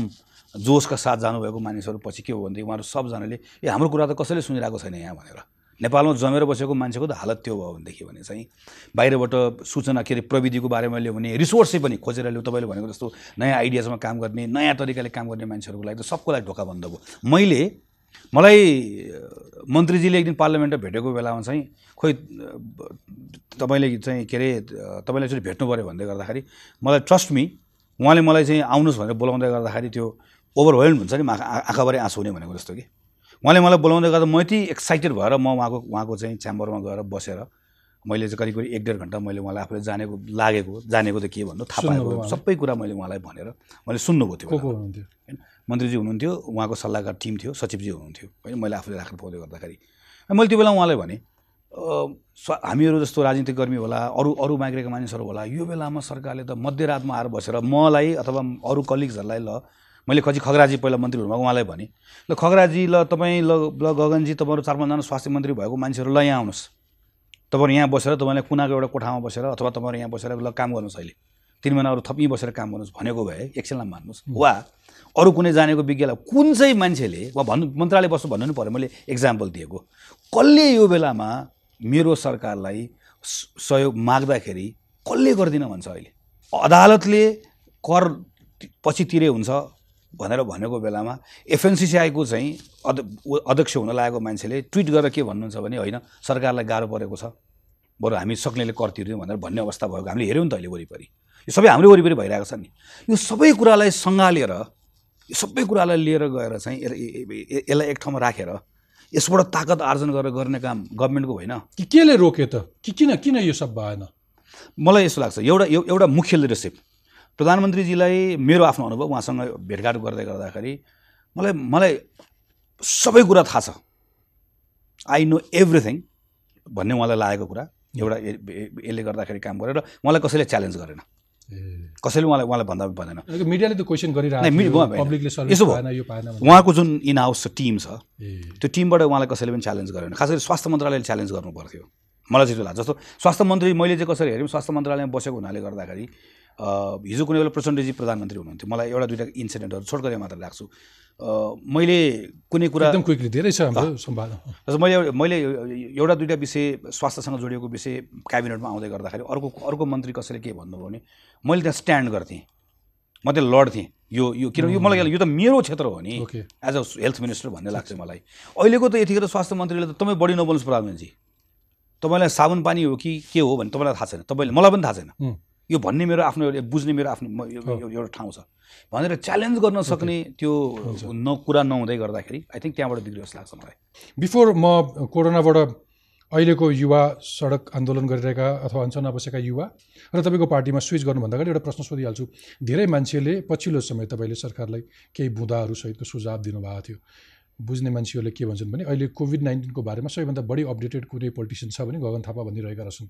जोसका साथ जानुभएको मानिसहरू पछि के हो भनेदेखि उहाँहरू सबजनाले ए हाम्रो कुरा त कसैले सुनिरहेको छैन यहाँ भनेर। नेपालमा जमेर बसेको मान्छेको त हालत त्यो भयो भनेदेखि भने चाहिँ बाहिरबाट सूचना के अरे प्रविधिको बारेमा ल्यायो भने रिसोर्सै पनि खोजेर ल्यायो तपाईँले भनेको जस्तो नयाँ आइडियाजमा काम गर्ने नयाँ तरिकाले काम गर्ने मान्छेहरूको लागि त सबको लागि ढोका बन्द भयो। मैले मलाई मन्त्रीजीले एक दिन पार्लियामेन्टमा भेटेको बेलामा चाहिँ खोइ तपाईँले चाहिँ के अरे अ, तपाईँलाई एकचोटि भेट्नु पऱ्यो भन्दै गर्दाखेरि मलाई ट्रस्ट मी उहाँले मलाई चाहिँ आउनुहोस् भनेर बोलाउँदै गर्दाखेरि त्यो ओभरवेल्म हुन्छ नि आँखा आँखाभरि आँसु हुने भनेको जस्तो कि। उहाँले मलाई बोलाउँदै गर्दा म यति एक्साइटेड भएर म उहाँको उहाँको चाहिँ च्याम्बरमा गएर बसेर मैले चाहिँ करिब करिब एक डेढ घन्टा मैले उहाँलाई आफूले जानेको लागेको जानेको त के भन्नु थाहा पाएको? सबै कुरा मैले उहाँलाई भनेर मैले सुन्नुभएको थियो होइन? मन्त्रीजी हुनुहुन्थ्यो उहाँको सल्लाहकार टिम थियो सचिवजी हुनुहुन्थ्यो। होइन मैले आफूले राख्नु पाउँदै गर्दाखेरि मैले त्यो बेला उहाँलाई भने हामीहरू जस्तो राजनीतिक कर्मी होला अरू अरू माग्रेका मानिसहरू होला यो बेलामा सरकारले त मध्यरातमा आएर बसेर मलाई अथवा अरू कलिग्सहरूलाई ल मैले खजी खगराजी पहिला मन्त्री हुनुभएको उहाँलाई भने ल खगराजी ल तपाईँ ल ल गगनजी तपाईँहरू चार पाँचजना स्वास्थ्य मन्त्री भएको मान्छेहरू ल यहाँ आउनुहोस्। तपाईँहरू यहाँ बसेर तपाईँलाई कुनाको एउटा कोठामा बसेर अथवा तपाईँहरू यहाँ बसेर ल काम गर्नुहोस् अहिले। तिन महिना अरू थप बसेर काम गर्नुहोस् भनेको भए एकछिनलाई मान्नुहोस् वा अरू कुनै जानेको विज्ञलाई कुन चाहिँ मान्छेले वा भन्नु मन्त्रालय बस्नु भन्नु पऱ्यो मैले इक्जाम्पल दिएको। कसले यो बेलामा मेरो सरकारलाई सहयोग माग्दाखेरि कसले गर्दिन भन्छ अहिले? अदालतले कर पछि तिरे हुन्छ भनेर भनेको बेलामा एफएनसिसिआईको चाहिँ अध अध्यक्ष हुन लागेको मान्छेले ट्विट गरेर के भन्नुहुन्छ भने होइन सरकारलाई गाह्रो परेको छ। बरु हामी सक्नेले कर तिर्यौँ भनेर भन्ने अवस्था भएको हामीले हेऱ्यौँ नि त अहिले वरिपरि। यो सबै हाम्रो वरिपरि भइरहेको छ नि। यो सबै कुरालाई सङ्घालेर यो सबै कुरालाई लिएर गएर चाहिँ यसलाई एक ठाउँमा राखेर यसबाट ताकत आर्जन गरेर गर्ने काम गभर्मेन्टको होइन। कि केले रोक्यो त? कि किन किन यो सब भएन? मलाई यस्तो लाग्छ एउटा एउ- एउटा मुख्य लिडरसिप। प्रधानमन्त्रीजीलाई मेरो आफ्नो अनुभव उहाँसँग भेटघाट गर्दै गर्दाखेरि मलाई मलाई सबै कुरा थाहा छ। आई नो एभ्रिथिङ भन्ने उहाँलाई लागेको कुरा एउटा यसले गर्दाखेरि काम गरेर उहाँलाई कसैले च्यालेन्ज गरेन। कसैले उहाँलाई उहाँलाई भन्दा पनि भनेन। ए मिडियाले त क्वेसन गरिरहेको यसो। उहाँको जुन इन हाउस टिम छ त्यो टिमबाट उहाँलाई कसैले पनि च्यालेन्ज गरेन। खास गरी स्वास्थ्य मन्त्रालयले च्यालेन्ज गर्नु पर्थ्यो। मलाई चाहिँ त्यो लाग्छ। जस्तो स्वास्थ्य मन्त्री मैले चाहिँ कसरी हेऱ्यौँ स्वास्थ्य मन्त्रालयमा बसेको हुनाले गर्दाखेरि हिजो कुनै बेला प्रचण्डजी प्रधानमन्त्री हुनुहुन्थ्यो। मलाई एउटा दुइटा इन्सिडेन्टहरू छोटकरी मात्र राख्छु। मैले कुनै कुरा एकदम क्विकली धेरै छ मैले मैले एउटा दुइटा विषय स्वास्थ्यसँग जोडिएको विषय क्याबिनेटमा आउँदै गर्दाखेरि अर्को अर्को मन्त्री कसैले के भन्नुभयो भने मैले त्यहाँ स्ट्यान्ड गर्थेँ। म त्यहाँ लड्थेँ। यो यो किनभने यो मलाई यो त मेरो क्षेत्र हो नि। एज अ हेल्थ मिनिस्टर भन्ने लाग्छ मलाई। अहिलेको त यतिखेर स्वास्थ्य मन्त्रीले त तपाईँ बढी नबोल्नुहोस् प्रधानमन्त्री तपाईँलाई साबुन पानी हो कि के हो भन्ने तपाईँलाई थाहा छैन। तपाईँले मलाई पनि थाहा छैन। यो भन्ने मेरो आफ्नो एउटा बुझ्ने मेरो आफ्नो एउटा ठाउँ छ। भनेर च्यालेन्ज गर्न सक्ने त्यो न कुरा नहुँदै गर्दाखेरि आई थिङ्क त्यहाँबाट बिग्रियो जस्तो लाग्छ मलाई। बिफोर म कोरोनाबाट अहिलेको युवा सडक आन्दोलन गरिरहेका अथवा अनसनमा बसेका युवा र तपाईँको पार्टीमा स्विच गर्नुभन्दा अगाडि एउटा प्रश्न सोधिहाल्छु। धेरै मान्छेले पछिल्लो समय तपाईँले सरकारलाई केही बुँदाहरू सहितको सुझाव दिनुभएको थियो। बुझ्ने मान्छेहरूले के भन्छन् भने अहिले कोभिड नाइन्टिनको बारेमा सबैभन्दा बढी अपडेटेड कुनै पोलिटिसियन छ भने गगन थापा भनिरहेका रहेछन्।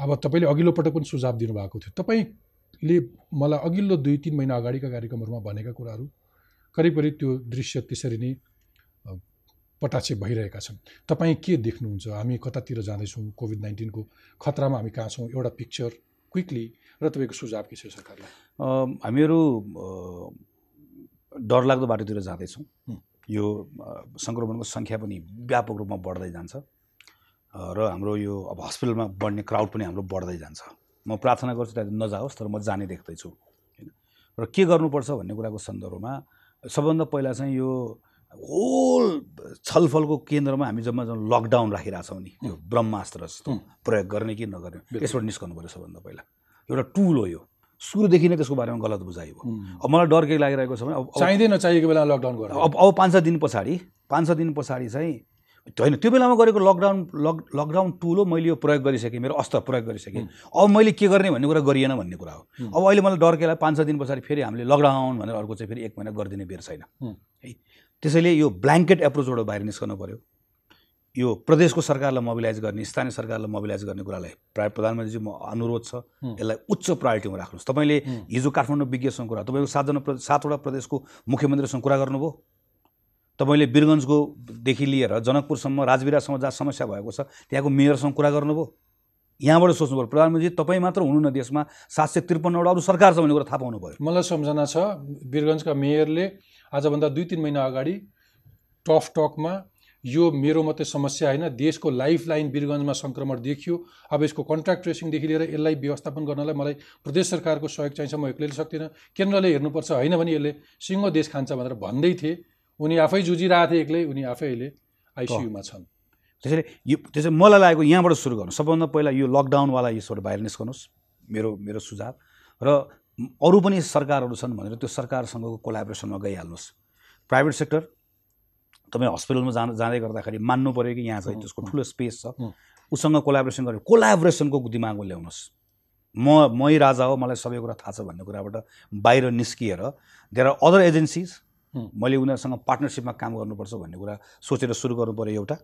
अब तपाईँले अघिल्लो पटक पनि सुझाव दिनुभएको थियो। तपाईँले मलाई अघिल्लो दुई तिन महिना अगाडिका कार्यक्रमहरूमा भनेका कुराहरू करिब करिब त्यो दृश्य त्यसरी नै अ, पटाक्षेप भइरहेका छन्। तपाईँ के देख्नुहुन्छ? हामी कतातिर जाँदैछौँ? कोभिड नाइन्टिनको खतरामा हामी कहाँ छौँ? एउटा पिक्चर क्विकली र तपाईँको सुझाव के छ सरकारलाई? हामीहरू डरलाग्दो बाटोतिर जाँदैछौँ। यो सङ्क्रमणको सङ्ख्या पनि व्यापक रूपमा बढ्दै जान्छ। र हाम्रो यो अब हस्पिटलमा बढ्ने क्राउड पनि हाम्रो बढ्दै जान्छ। म प्रार्थना गर्छु त्यहाँ नजाओस् तर म जाने देख्दैछु। होइन? र के गर्नुपर्छ भन्ने कुराको सन्दर्भमा सबभन्दा पहिला चाहिँ यो होल छलफलको केन्द्रमा हामी जम्मा जम्मा लकडाउन राखिरहेछौँ नि। त्यो ब्रह्मास्त्र जस्तो। प्रयोग गर्ने कि नगर्ने यसबाट निस्कनु पऱ्यो सबभन्दा पहिला। एउटा टुल हो यो। सुरुदेखि नै त्यसको बारेमा गलत बुझाइ हो। अब मलाई डर के लागिरहेको छ भने अब- चाहिँदै नचाहिएको बेला लकडाउन गर्नु अब अब पाँच छ दिन पछाडि पाँच छ दिन पछाडि चाहिँ होइन त्यो बेलामा गरेको लकडाउन लक लकडाउन टुल हो मैले यो प्रयोग गरिसकेँ मेरो अस्त्र प्रयोग गरिसकेँ अब मैले के गर्ने भन्ने कुरा गरिएन भन्ने कुरा हो। अब अहिले मलाई डर के लाग्यो पाँच छ दिन पछाडि फेरि हामीले लकडाउन भनेर अर्को चाहिँ फेरि एक महिना गरिदिने बेर छैन हुँ। त्यसैले यो ब्ल्याङ्केट एप्रोचबाट बाहिर निस्कनु पऱ्यो यो प्रदेशको सरकारलाई मोबिलाइज गर्ने स्थानीय सरकारलाई मोबिलाइज गर्ने कुरालाई प्राय प्रधानमन्त्रीजी म अनुरोध छ। यसलाई उच्च प्रायोरिटीमा राख्नुहोस् तपाईँले। हिजो काठमाडौँ विज्ञसँग कुरा तपाईँको सातजना सातवटा प्रदेशको मुख्यमन्त्रीसँग कुरा गर्नुभयो तपाईँले वीरगन्जको देखि लिएर जनकपुरसम्म राजविरासम्म जहाँ समस्या भएको छ त्यहाँको मेयरसँग कुरा गर्नुभयो। यहाँबाट सोच्नु पऱ्यो प्रधानमन्त्री तपाईँ मात्र हुनु न देशमा सात सय त्रिपन्नवटा अरू सरकार छ भन्ने कुरा थाहा पाउनु पऱ्यो मलाई सम्झना छ वीरगन्जका मेयरले आजभन्दा दुई तिन महिना अगाडि टफ टकमा यो मेरो मात्रै समस्या होइन देशको लाइफ लाइन वीरगन्जमा सङ्क्रमण देखियो। अब यसको कन्ट्र्याक्ट ट्रेसिङदेखि लिएर यसलाई व्यवस्थापन गर्नलाई मलाई प्रदेश सरकारको सहयोग चाहिन्छ म एक्लैले सक्दिनँ। केन्द्रले हेर्नुपर्छ होइन भने यसले सिङ्गो देश खान्छ भनेर भन्दै थिए। उनी आफै जुझिरहेको थिए एक्लै उनी आफै अहिले आइसियुमा छन्। त्यसैले यो त्यसै मलाई लागेको यहाँबाट सुरु गर्नु। सबभन्दा पहिला यो लकडाउनवाला यसबाट बाहिर निस्कनुहोस् मेरो मेरो सुझाव। र अरू पनि सरकारहरू छन् भनेर त्यो सरकारसँगको कोलाबोरेसनमा गइहाल्नुहोस्। प्राइभेट सेक्टर तपाईँ हस्पिटलमा जाँदा जाँदै गर्दाखेरि मान्नु पऱ्यो कि यहाँ चाहिँ त्यसको ठुलो स्पेस छ। उसँग कोलाबोरेसन गरेर कोलाबोरेसनको दिमागमा ल्याउनुहोस्। म मै राजा हो मलाई सबै कुरा थाहा छ भन्ने कुराबाट बाहिर निस्किएर देयर आर अदर एजेन्सिज। मैले उनीहरूसँग पार्टनरसिपमा काम गर्नुपर्छ भन्ने कुरा सोचेर सुरु गर्नु पऱ्यो एउटा।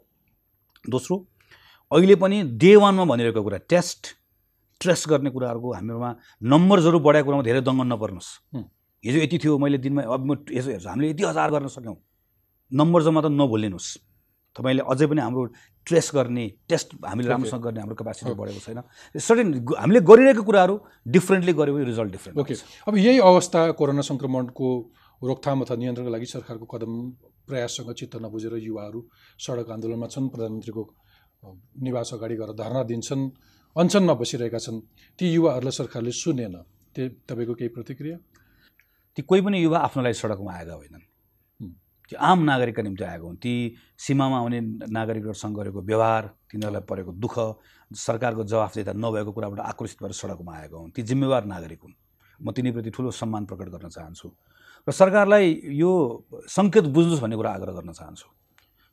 दोस्रो अहिले पनि डे वानमा भनिरहेको कुरा टेस्ट ट्रेस गर्ने कुराहरूको हामीहरूमा नम्बर्सहरू बढाएको कुरामा धेरै दङ्गन नपर्नुहोस्। हिजो यति थियो मैले दिनमा अब म यसो हेर्छु हामीले यति हजार गर्न सक्यौँ। नम्बर्समा त नभुलिनुहोस् तपाईँले अझै पनि हाम्रो ट्रेस गर्ने टेस्ट हामीले राम्रोसँग गर्ने हाम्रो क्यापासिटी. बढेको छैन। सर्टेन हामीले गरिरहेको कुराहरू डिफ्रेन्टली गऱ्यो भने रिजल्ट डिफ्रेन्ट ओके। अब यही अवस्था कोरोना सङ्क्रमणको रोकथाम अथवा नियन्त्रणको लागि सरकारको कदम प्रयाससँग चित्त नबुझेर युवाहरू सडक आन्दोलनमा छन्। प्रधानमन्त्रीको निवास अगाडि गएर धरना दिन्छन् अनसनमा बसिरहेका छन्। ती युवाहरूलाई सरकारले सुनेन। त्यो तपाईँको केही प्रतिक्रिया? ती कोही पनि युवा आफ्नो लागि सडकमा आएका होइनन्। त्यो आम नागरिकका निम्ति आएको हुन्। ती सीमामा आउने नागरिकहरूसँग गरेको व्यवहार तिनीहरूलाई परेको दुःख सरकारको जवाफदेता नभएको कुराबाट आक्रोशित भएर सडकमा आएका हुन्। ती जिम्मेवार नागरिक हुन्। म तिनीप्रति ठुलो सम्मान प्रकट गर्न चाहन्छु। र सरकारलाई यो सङ्केत बुझ्नुहोस् भन्ने कुरा आग्रह गर्न चाहन्छु।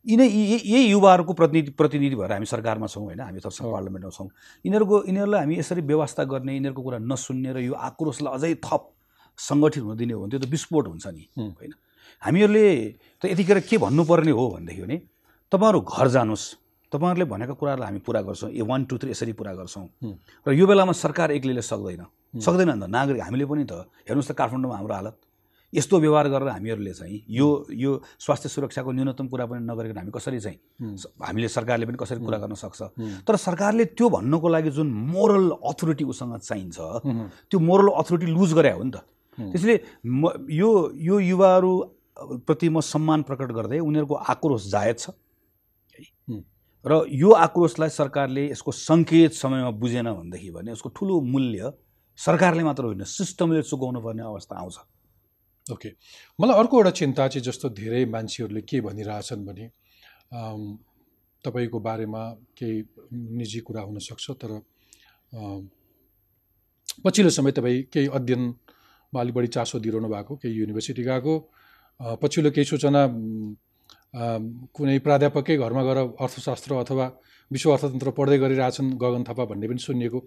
यिनै यही युवाहरूको प्रतिनिधि प्रतिनिधि भएर हामी सरकारमा छौँ होइन हामी त। पार्लियामेन्टमा छौँ। यिनीहरूको यिनीहरूलाई हामी यसरी व्यवस्था गर्ने यिनीहरूको कुरा नसुन्ने र यो आक्रोशलाई अझै थप सङ्गठित हुन दिने हो भने त्यो त विस्फोट हुन्छ नि। होइन। हामीहरूले त यतिखेर के भन्नुपर्ने हो भनेदेखि भने तपाईँहरू घर जानुहोस्। तपाईँहरूले भनेका कुराहरूलाई हामी पुरा गर्छौँ। ए वान टू थ्री यसरी पुरा गर्छौँ। र यो बेलामा सरकार एक्लैले सक्दैन। सक्दैन नि त। नागरिक हामीले पनि त हेर्नुहोस् त काठमाडौँमा हाम्रो हालत। यस्तो व्यवहार गरेर हामीहरूले चाहिँ यो यो स्वास्थ्य सुरक्षाको न्यूनतम कुरा पनि नगरिकन हामी कसरी चाहिँ हामीले सरकारले पनि कसरी कुरा गर्न सक्छ। तर सरकारले त्यो भन्नको लागि जुन मोरल अथोरिटी उसँग चाहिन्छ। त्यो मोरल अथोरिटी लुज गरे हो नि त। त्यसले म यो यो युवाहरू प्रति म सम्मान प्रकट गर्दै उनीहरूको आक्रोश जायज छ। र यो आक्रोशलाई सरकारले यसको सङ्केत समयमा बुझेन भनेदेखि भने यसको ठुलो मूल्य सरकारले मात्र होइन सिस्टमले चुकाउनु पर्ने अवस्था आउँछ ओके। मलाई अर्को एउटा चिन्ता चाहिँ जस्तो धेरै मान्छेहरूले के भनिरहेछन् भने तपाईँको बारेमा केही निजी कुरा हुनसक्छ तर पछिल्लो समय तपाईँ केही अध्ययनमा अलिक बढी चासो दिइरहनु भएको केही युनिभर्सिटी गएको पछिल्लो केही सूचना कुनै प्राध्यापकै घरमा गएर अर्थशास्त्र अथवा विश्व अर्थतन्त्र पढ्दै गरिरहेछन् गगन थापा भन्ने पनि सुनिएको।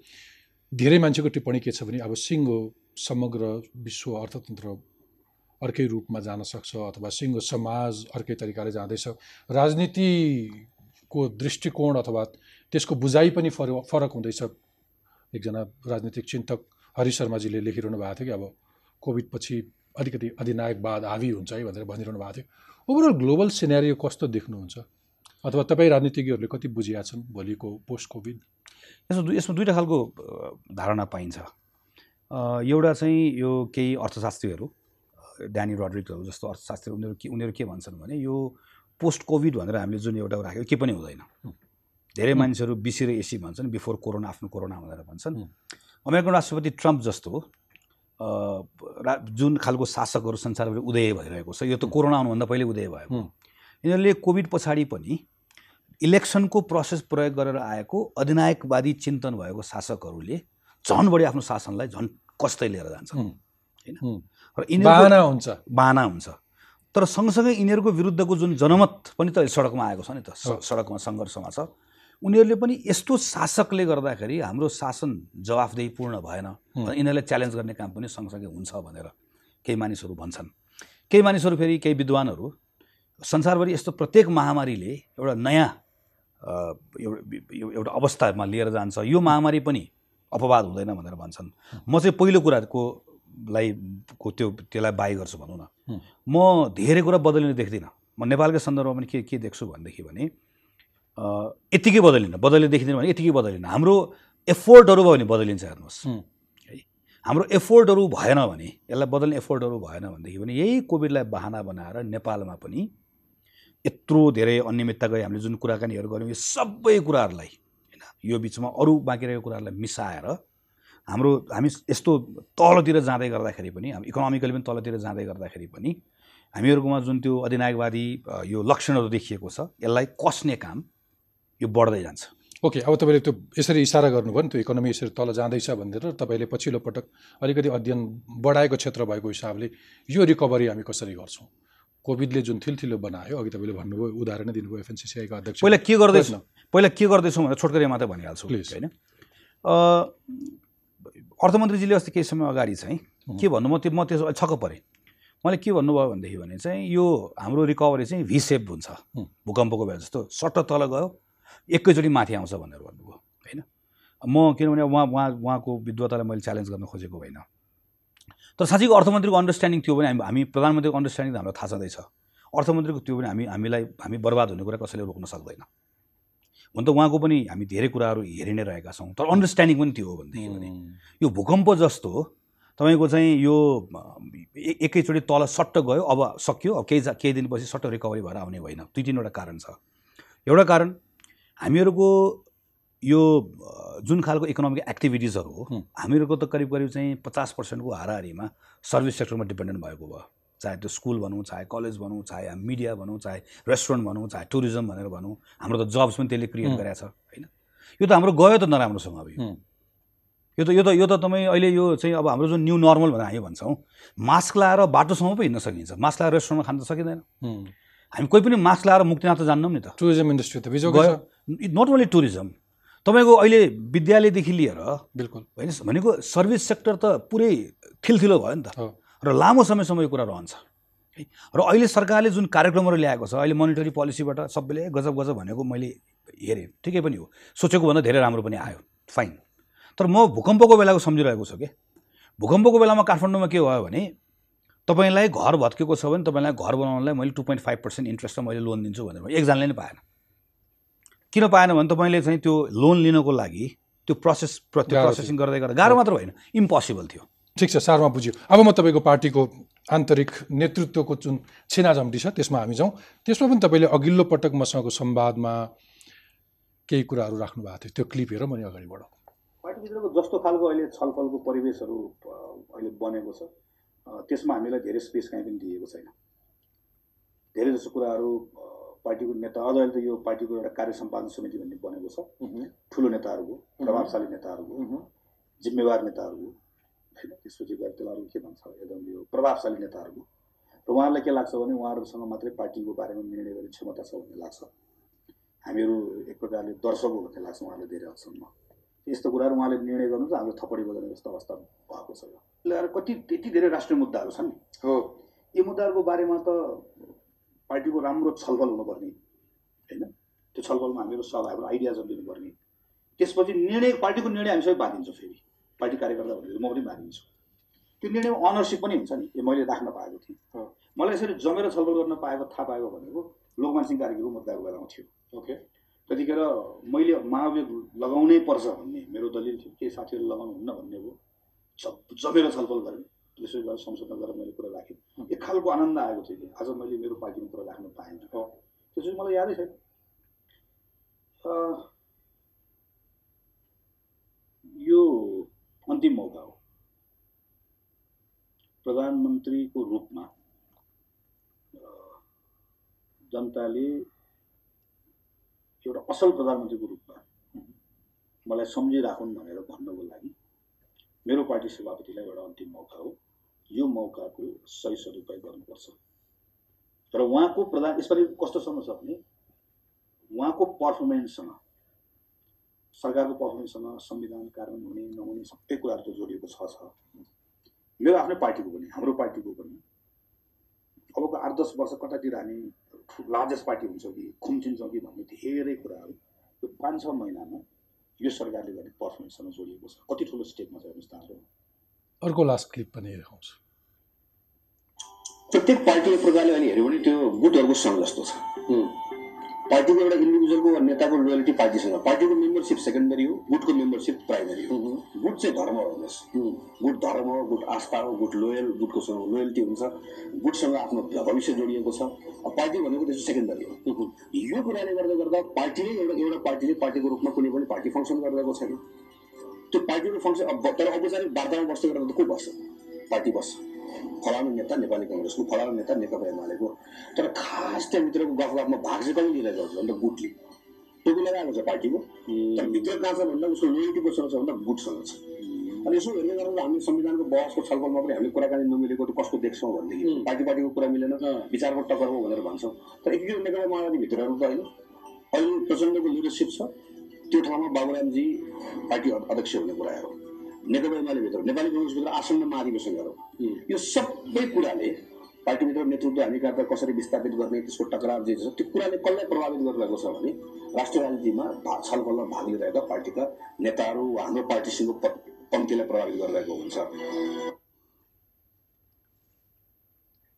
धेरै मान्छेको टिप्पणी के छ भने अब सिङ्गो समग्र विश्व अर्थतन्त्र अर्कै रूपमा जान सक्छ अथवा सिङ्गो समाज अर्कै तरिकाले जाँदैछ। राजनीतिको दृष्टिकोण अथवा त्यसको बुझाइ पनि फरक फरक हुँदैछ। एकजना राजनीतिक चिन्तक हरि शर्माजीले लेखिरहनु भएको थियो कि अब कोभिड पछि अलिकति अधिनायकवाद हावी हुन्छ है भनेर भनिरहनु भएको थियो। ओभरअल ग्लोबल सिनेरियो कस्तो देख्नुहुन्छ? अथवा तपाईँ राजनीतिज्ञहरूले कति बुझिया छन् भोलिको पोस्ट कोभिड यसमा यसमा दुईवटा खालको धारणा पाइन्छ। एउटा चाहिँ यो केही अर्थशास्त्रीहरू ड्यानी रोड्रिकहरू जस्तो अर्थशास्त्री उनीहरू के उनीहरू के भन्छन् भने यो पोस्ट कोभिड भनेर हामीले जुन एउटा राख्यो के पनि हुँदैन धेरै। मान्छेहरू बिसी र एसी भन्छन् बिफोर कोरोना आफ्नो कोरोना भनेर भन्छन्। अमेरिकन राष्ट्रपति ट्रम्प जस्तो रा- जुन खालको शासकहरू संसारभरि उदय भइरहेको छ यो त कोरोना आउनुभन्दा पहिले उदय भयो। यिनीहरूले कोभिड पछाडि पनि इलेक्सनको प्रोसेस प्रयोग गरेर आएको अधिनायकवादी चिन्तन भएको शासकहरूले झन् बढी आफ्नो शासनलाई झन् कस्तै लिएर जान्छन् हुँ। होइन। र यिनीहरूको बाहना हुन्छ। बाहना हुन्छ। तर सँगसँगै यिनीहरूको विरुद्धको जुन जनमत पनि त सडकमा आएको छ नि त। सडकमा सङ्घर्षमा छ। उनीहरूले पनि यस्तो शासकले गर्दाखेरि हाम्रो शासन जवाफदेहीपूर्ण भएन हुँ। यिनीहरूलाई च्यालेन्ज गर्ने काम पनि सँगसँगै हुन्छ भनेर केही मानिसहरू भन्छन्। केही मानिसहरू फेरि केही विद्वानहरू संसारभरि यस्तो प्रत्येक महामारीले एउटा नयाँ एउटा अवस्थामा लिएर जान्छ। यो महामारी पनि अपवाद हुँदैन भनेर भन्छन्। म चाहिँ पहिलो कुराको लाई को त्यो त्यसलाई बाई गर्छु भनौँ न। म धेरै कुरा बदलिने देख्दिनँ। म नेपालकै सन्दर्भमा पनि के के देख्छु भनेदेखि भने अ, यत्तिकै बदलिन। बदलिने देखिँदैन भने यत्तिकै बदलिन। हाम्रो एफोर्टहरू भयो भने बदलिन्छ हेर्नुहोस्। हुँ। हाम्रो एफोर्टहरू भएन भने यसलाई बदल्ने एफोर्टहरू भएन भनेदेखि भने यही कोभिडलाई बहाना बनाएर नेपालमा पनि यत्रो धेरै अनियमितता गए हामीले जुन कुराकानीहरू गऱ्यौँ यो सबै कुराहरूलाई होइन यो बिचमा अरू बाँकी रहेको कुराहरूलाई मिसाएर हाम्रो हामी यस्तो तलतिर जाँदै गर्दाखेरि पनि हामी इकोनोमिकली पनि तलतिर जाँदै गर्दाखेरि पनि हामीहरूकोमा जुन त्यो अधिनायकवादी यो लक्षणहरू देखिएको छ यसलाई कस्ने काम यो बढ्दै जान्छ। ओके अब तपाईँले त्यो यसरी इसारा गर्नुभयो नि त्यो इकोनोमी यसरी तल जाँदैछ भनेर तपाईँले पछिल्लो पटक अलिकति अध्ययन बढाएको क्षेत्र भएको हिसाबले यो रिकभरी हामी कसरी गर्छौँ? कोभिडले जुन थिल्थिलो बनायो अघि तपाईँले भन्नुभयो उदाहरण दिनुभयो एफएनसिसिआईका अध्यक्ष। पहिला के गर्दैछौँ? पहिला के गर्दैछौँ भनेर छोटकरी मात्रै भनिहाल्छु Please. होइन? अर्थमन्त्रीजीले अस्ति केही समय अगाडि चाहिँ के भन्नु म त्यो म त्यसो छक्क परेँ। मैले के भन्नुभयो भनेदेखि भने चाहिँ यो हाम्रो रिकभरी चाहिँ भी सेप हुन्छ। भूकम्पको बेला जस्तो सट्ट तल गयो एकैचोटि माथि आउँछ भनेर भन्नुभयो होइन? म किनभने उहाँ उहाँ उहाँको विद्वतालाई मैले च्यालेन्ज गर्न खोजेको होइन तर साँच्चीको अर्थमन्त्रीको अन्डरस्ट्यान्डिङ थियो भने हामी हामी प्रधानमन्त्रीको अन्डरस्ट्यान्डिङ त हामीलाई थाहा छँदैछ। अर्थमन्त्रीको त्यो पनि हामी हामीलाई हामी बर्बाद हुने कुरा कसैले रोक्न सक्दैन। हुन त उहाँको पनि हामी धेरै कुराहरू हेरि नै रहेका छौँ तर अन्डरस्ट्यान्डिङ पनि त्यो हो। भनेदेखि भने। यो भूकम्प जस्तो तपाईँको चाहिँ यो एकैचोटि तल सट्ट गयो अब सक्यो अब केही केही दिनपछि सट्ट रिकभरी भएर आउने होइन दुई तिनवटा कारण छ। एउटा कारण हामीहरूको यो जुन खालको इकोनोमिक एक्टिभिटिजहरू हुँ। हामीहरूको त करिब करिब चाहिँ पचास पर्सेन्टको हाराहारीमा सर्भिस सेक्टरमा डिपेन्डेन्ट भएको भयो। चाहे त्यो स्कुल भनौँ चाहे कलेज भनौँ चाहे मिडिया भनौँ चाहे रेस्टुरेन्ट भनौँ चाहे टुरिज्म भनेर भनौँ हाम्रो त जब्स पनि त्यसले क्रिएट हुँ। गरेको छ होइन? यो त हाम्रो गयो त नराम्रोसँग अब यो। त यो त यो त तपाईँ अहिले यो चाहिँ अब हाम्रो जुन न्यू नर्मल भनेर हामी भन्छौँ मास्क लाएर बाटोसम्म पो हिँड्न सकिन्छ। मास्क लाएर रेस्टुरेन्टमा खान त सकिँदैन। हामी कोही पनि मास्क लाएर मुक्तिनाथ त जान्नौँ नि त। टुरिज्म इन्डस्ट्री त गयो। Not only tourism. तपाईँको अहिले विद्यालयदेखि लिएर बिल्कुल। होइन भनेको सर्भिस सेक्टर त पुरै थिलथिलो भयो नि त। र लामो समयसम्म यो कुरा रहन्छ। है? र अहिले सरकारले जुन कार्यक्रमहरू ल्याएको छ अहिले मोनिटरी पोलिसीबाट सबैले गजब गजब भनेको मैले हेरेँ। ठिकै पनि हो। सोचेको भन्दा धेरै राम्रो पनि आयो। फाइन तर म भूकम्पको बेलाको सम्झिरहेको छु कि? भूकम्पको बेलामा काठमाडौँमा के भयो भने तपाईँलाई घर भत्केको छ भने तपाईँलाई घर बनाउनलाई मैले टु पोइन्ट फाइभ पर्सेन्ट इन्ट्रेस्टमा मैले लोन दिन्छु भनेर भने एकजनाले नै पाएन। किन पाएन भने तपाईँले चाहिँ त्यो लोन लिनको लागि त्यो प्रोसेस त्यो। प्रोसेसिङ गर्दै गर्दा गाह्रो मात्र होइन इम्पोसिबल थियो। ठिक छ सारमा बुझ्यो अब म तपाईँको पार्टीको आन्तरिक नेतृत्वको जुन छेनाझम्टी छ त्यसमा हामी जाउँ। त्यसमा पनि तपाईँले अघिल्लो पटक मसँगको संवादमा केही कुराहरू राख्नु भएको थियो। त्यो क्लिप हेरौँ अनि अगाडि बढौँ पार्टीभित्रको जस्तो खालको अहिले छलफलको परिवेशहरू अहिले बनेको छ। त्यसमा हामीलाई धेरै स्पेस कहीँ पनि दिएको छैन। धेरै जस्तो कुराहरू पार्टीको नेता अझ अहिले त यो पार्टीको एउटा कार्य सम्पादन समिति भन्ने बनेको छ। ठुलो नेताहरूको प्रभावशाली नेताहरूको जिम्मेवार नेताहरूको। होइन त्यसपछि गएर त्यसलाई अरू के भन्छ एकदम यो प्रभावशाली नेताहरूको र उहाँहरूलाई के लाग्छ भने उहाँहरूसँग मात्रै पार्टीको बारेमा निर्णय गर्ने क्षमता छ भन्ने लाग्छ। हामीहरू एक प्रकारले दर्शक हो भन्ने लाग्छ उहाँलाई धेरै हदसम्म। यस्तो कुराहरू उहाँले निर्णय गर्नु चाहिँ हाम्रो थप्पडी बजाउने जस्तो अवस्था भएको छ यो। ल्याएर कति त्यति धेरै राष्ट्रिय मुद्दाहरू छन् नि। हो। यी मुद्दाहरूको बारेमा त पार्टीको राम्रो छलफल हुनुपर्ने होइन? त्यो छलफलमा हामीहरू सब हाम्रो आइडियाजहरू लिनुपर्ने। त्यसपछि निर्णय पार्टीको निर्णय हामी सबै बाँधिन्छौँ फेरि। पार्टी कार्यकर्ता भनेर म पनि बाँधिन्छु त्यो निर्णयमा अनरसिप पनि हुन्छ नि मैले राख्न पाएको थिएँ। मलाई यसरी जमेर छलफल गर्न पाएको थाहा पाएको भनेको लोकमान सिंह कार्कीको मुद्दाको बेलामा थियो। ओके। त्यतिखेर मैले महाभियोग लगाउनै पर्छ भन्ने मेरो दलिल थियो के साथीहरू लगाउनु हुन्न भन्ने हो। जमेर छलफल गरेँ त्यसै गरेर संशोधन गरेर मैले कुरा राखेँ। एक खालको आनन्द आएको थियो कि आज मैले मेरो पार्टीमा कुरा राख्न पाएँ त्यसपछि मलाई यादै छैन। यो अन्तिम मौका हो। प्रधानमन्त्रीको रूपमा जनताले एउटा असल प्रधानमन्त्रीको रूपमा मलाई सम्झिराखुन् भनेर भन्नको लागि मेरो पार्टी सभापतिलाई एउटा अन्तिम मौका हो। यो मौकाको सही सदुपयोग गर्नुपर्छ। र उहाँको प्रधान यसपालि कस्तोसँग छ भने उहाँको पर्फर्मेन्ससँग सरकारको पर्फर्मेन्ससँग संविधान कार्यान्वयन हुने नहुने सबै कुराहरू त जोडिएको छ छ। मेरो आफ्नै पार्टीको पनि हाम्रो पार्टीको पनि। अबको आठ दस वर्ष कतातिर हामी लार्जेस्ट पार्टी हुन्छ कि खुम्चिन्छौँ कि भन्ने धेरै कुराहरू यो पाँच छ महिनामा यो सरकारले गर्ने पर्फर्मेन्ससँग जोडिएको छ। कति ठुलो स्टेपमा छ हेर्नुहोस् त हाम्रो। अर्को लास्ट क्लिप पनि देखाउँछु। प्रत्येक पार्टी एक प्रकारले अहिले हेऱ्यो भने त्यो गुटहरूको सङ्घ जस्तो छ। पार्टीको एउटा इन्डिभिजुअलको नेताको लोयल्टी पार्टीसँग। पार्टीको मेम्बरसिप सेकेन्डरी हो गुटको मेम्बरसिप प्राइमेरी हो। गुट चाहिँ धर्म हो हेर्नुहोस् गुट धर्म हो गुट आस्था हो गुट लोयल गुटको लोयल्टी हुन्छ। गुटसँग आफ्नो भविष्य जोडिएको छ। पार्टी भनेको त्यसो सेकेन्डरी हो। यो कुराले गर्दा गर्दा पार्टीले एउटा एउटा पार्टीले पार्टीको रूपमा कुनै पनि पार्टी फङ्सन गरिरहेको छैन। त्यो पार्टीको फङ्सन तर औपचारिक वार्तामा बस्दै गर्दा त को बस्छ? पार्टी बस्छ। फलानु नेता नेपाली कङ्ग्रेसको फलानु नेता नेकपा एमालेको तर खास त्यहाँभित्रको गफ गफमा भाग चाहिँ कहिले लिइरहेको छ भन्दा गुटले। टोपी लगाएको छ पार्टीको। तर भित्र कहाँ छ भन्दा उसको लोयल्टी कोसँग छ भन्दा गुटसँग छ। अनि यसो हेर्ने गर्दा हामी संविधानको बहसको छलफलमा पनि हामीले कुराकानी नमिलेको त कसको देख्छौँ भनेदेखि. पार्टी पार्टीको कुरा मिलेन। विचारको टक्कर हो भनेर भन्छौँ। तर एकीकृत नेकपा माओवादी भित्रहरू त होइन। अहिले प्रचण्डको लिडरसिप छ। त्यो ठाउँमा बाबुरामजी पार्टी अध्यक्ष हुने कुरा हो नेकपा एमाले भित्र नेपाली कङ्ग्रेसभित्र आसन्न महाधिवेशन गरौँ उम्. यो सबै कुराले पार्टीभित्र नेतृत्व हामी कहाँ कसरी विस्थापित गर्ने त्यसको टकराव जे छ त्यो कुराले कसलाई प्रभावित गरिरहेको छ भने राष्ट्रिय राजनीतिमा भा- छलफलमा भाग लिइरहेका पार्टीका नेताहरू वा हाम्रो पार्टीसँगको प- पङ्क्तिलाई प्रभावित गरिरहेको हुन्छ।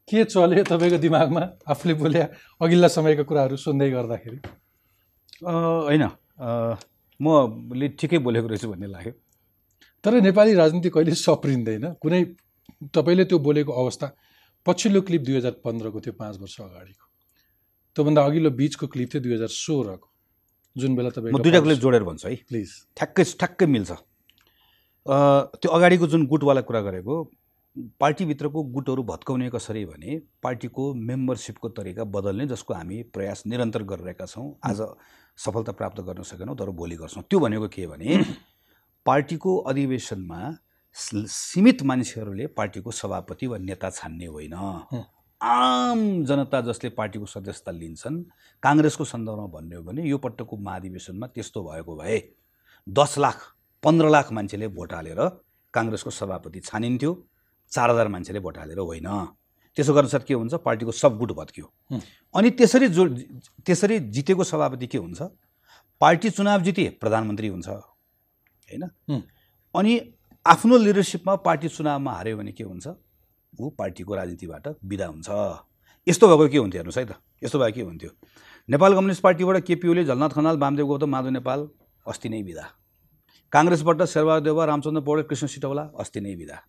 के चल्यो तपाईँको दिमागमा? आफूले बोले अघिल्ला समयका कुराहरू सुन्दै गर्दाखेरि। अ, होइन। मले ठिकै बोलेको रहेछु भन्ने लाग्यो। तर नेपाली राजनीति कहिले सप्रिँदैन? कुनै तपाईँले त्यो बोलेको अवस्था पछिल्लो क्लिप दुई हजार पन्ध्रको थियो पाँच वर्ष अगाडिको। त्योभन्दा अघिल्लो बिचको क्लिप थियो दुई हजार सोह्रको। जुन बेला म तपाईँको दुइटा क्लिप जोडेर भन्छु है। प्लिज ठ्याक्कै ठ्याक्कै मिल्छ। त्यो अगाडिको जुन गुटवाला कुरा गरेको पार्टीभित्रको गुटहरू भत्काउने कसरी भने पार्टीको मेम्बरसिपको तरिका बदल्ने जसको हामी प्रयास निरन्तर गरिरहेका छौँ आज सफलता प्राप्त गर्न सकेनौँ तर भोलि गर्छौँ। त्यो भनेको के भने पार्टीको अधिवेशनमा सीमित मान्छेहरूले पार्टीको सभापति वा नेता छान्ने होइन। आम जनता जसले पार्टीको सदस्यता लिन्छन् काङ्ग्रेसको सन्दर्भमा भन्ने हो भने यो पटकको महाधिवेशनमा त्यस्तो भएको भए दस लाख पन्ध्र लाख मान्छेले भोट हालेर काङ्ग्रेसको सभापति छानिन्थ्यो चार हजार मान्छेले भोट हालेर होइन। त्यसो गर्न साथ के हुन्छ? पार्टीको सब गुट भत्क्यो। अनि त्यसरी जो त्यसरी जितेको सभापति के हुन्छ? पार्टी चुनाव जिते प्रधानमन्त्री हुन्छ। होइन। अनि आफ्नो लिडरसिपमा पार्टी चुनावमा हार्यो भने के हुन्छ? ऊ पार्टीको राजनीतिबाट बिदा हुन्छ। यस्तो भएको के हुन्थ्यो हेर्नुहोस् है त। यस्तो भएको के हुन्थ्यो? नेपाल कम्युनिस्ट पार्टीबाट केपी ओली झलनाथ खनाल वामदेव गौतम माधव नेपाल अस्ति नै बिदा। काङ्ग्रेसबाट शेरबहादुर देवा रामचन्द्र पौडेल कृष्ण सिटौला अस्ति नै बिदा।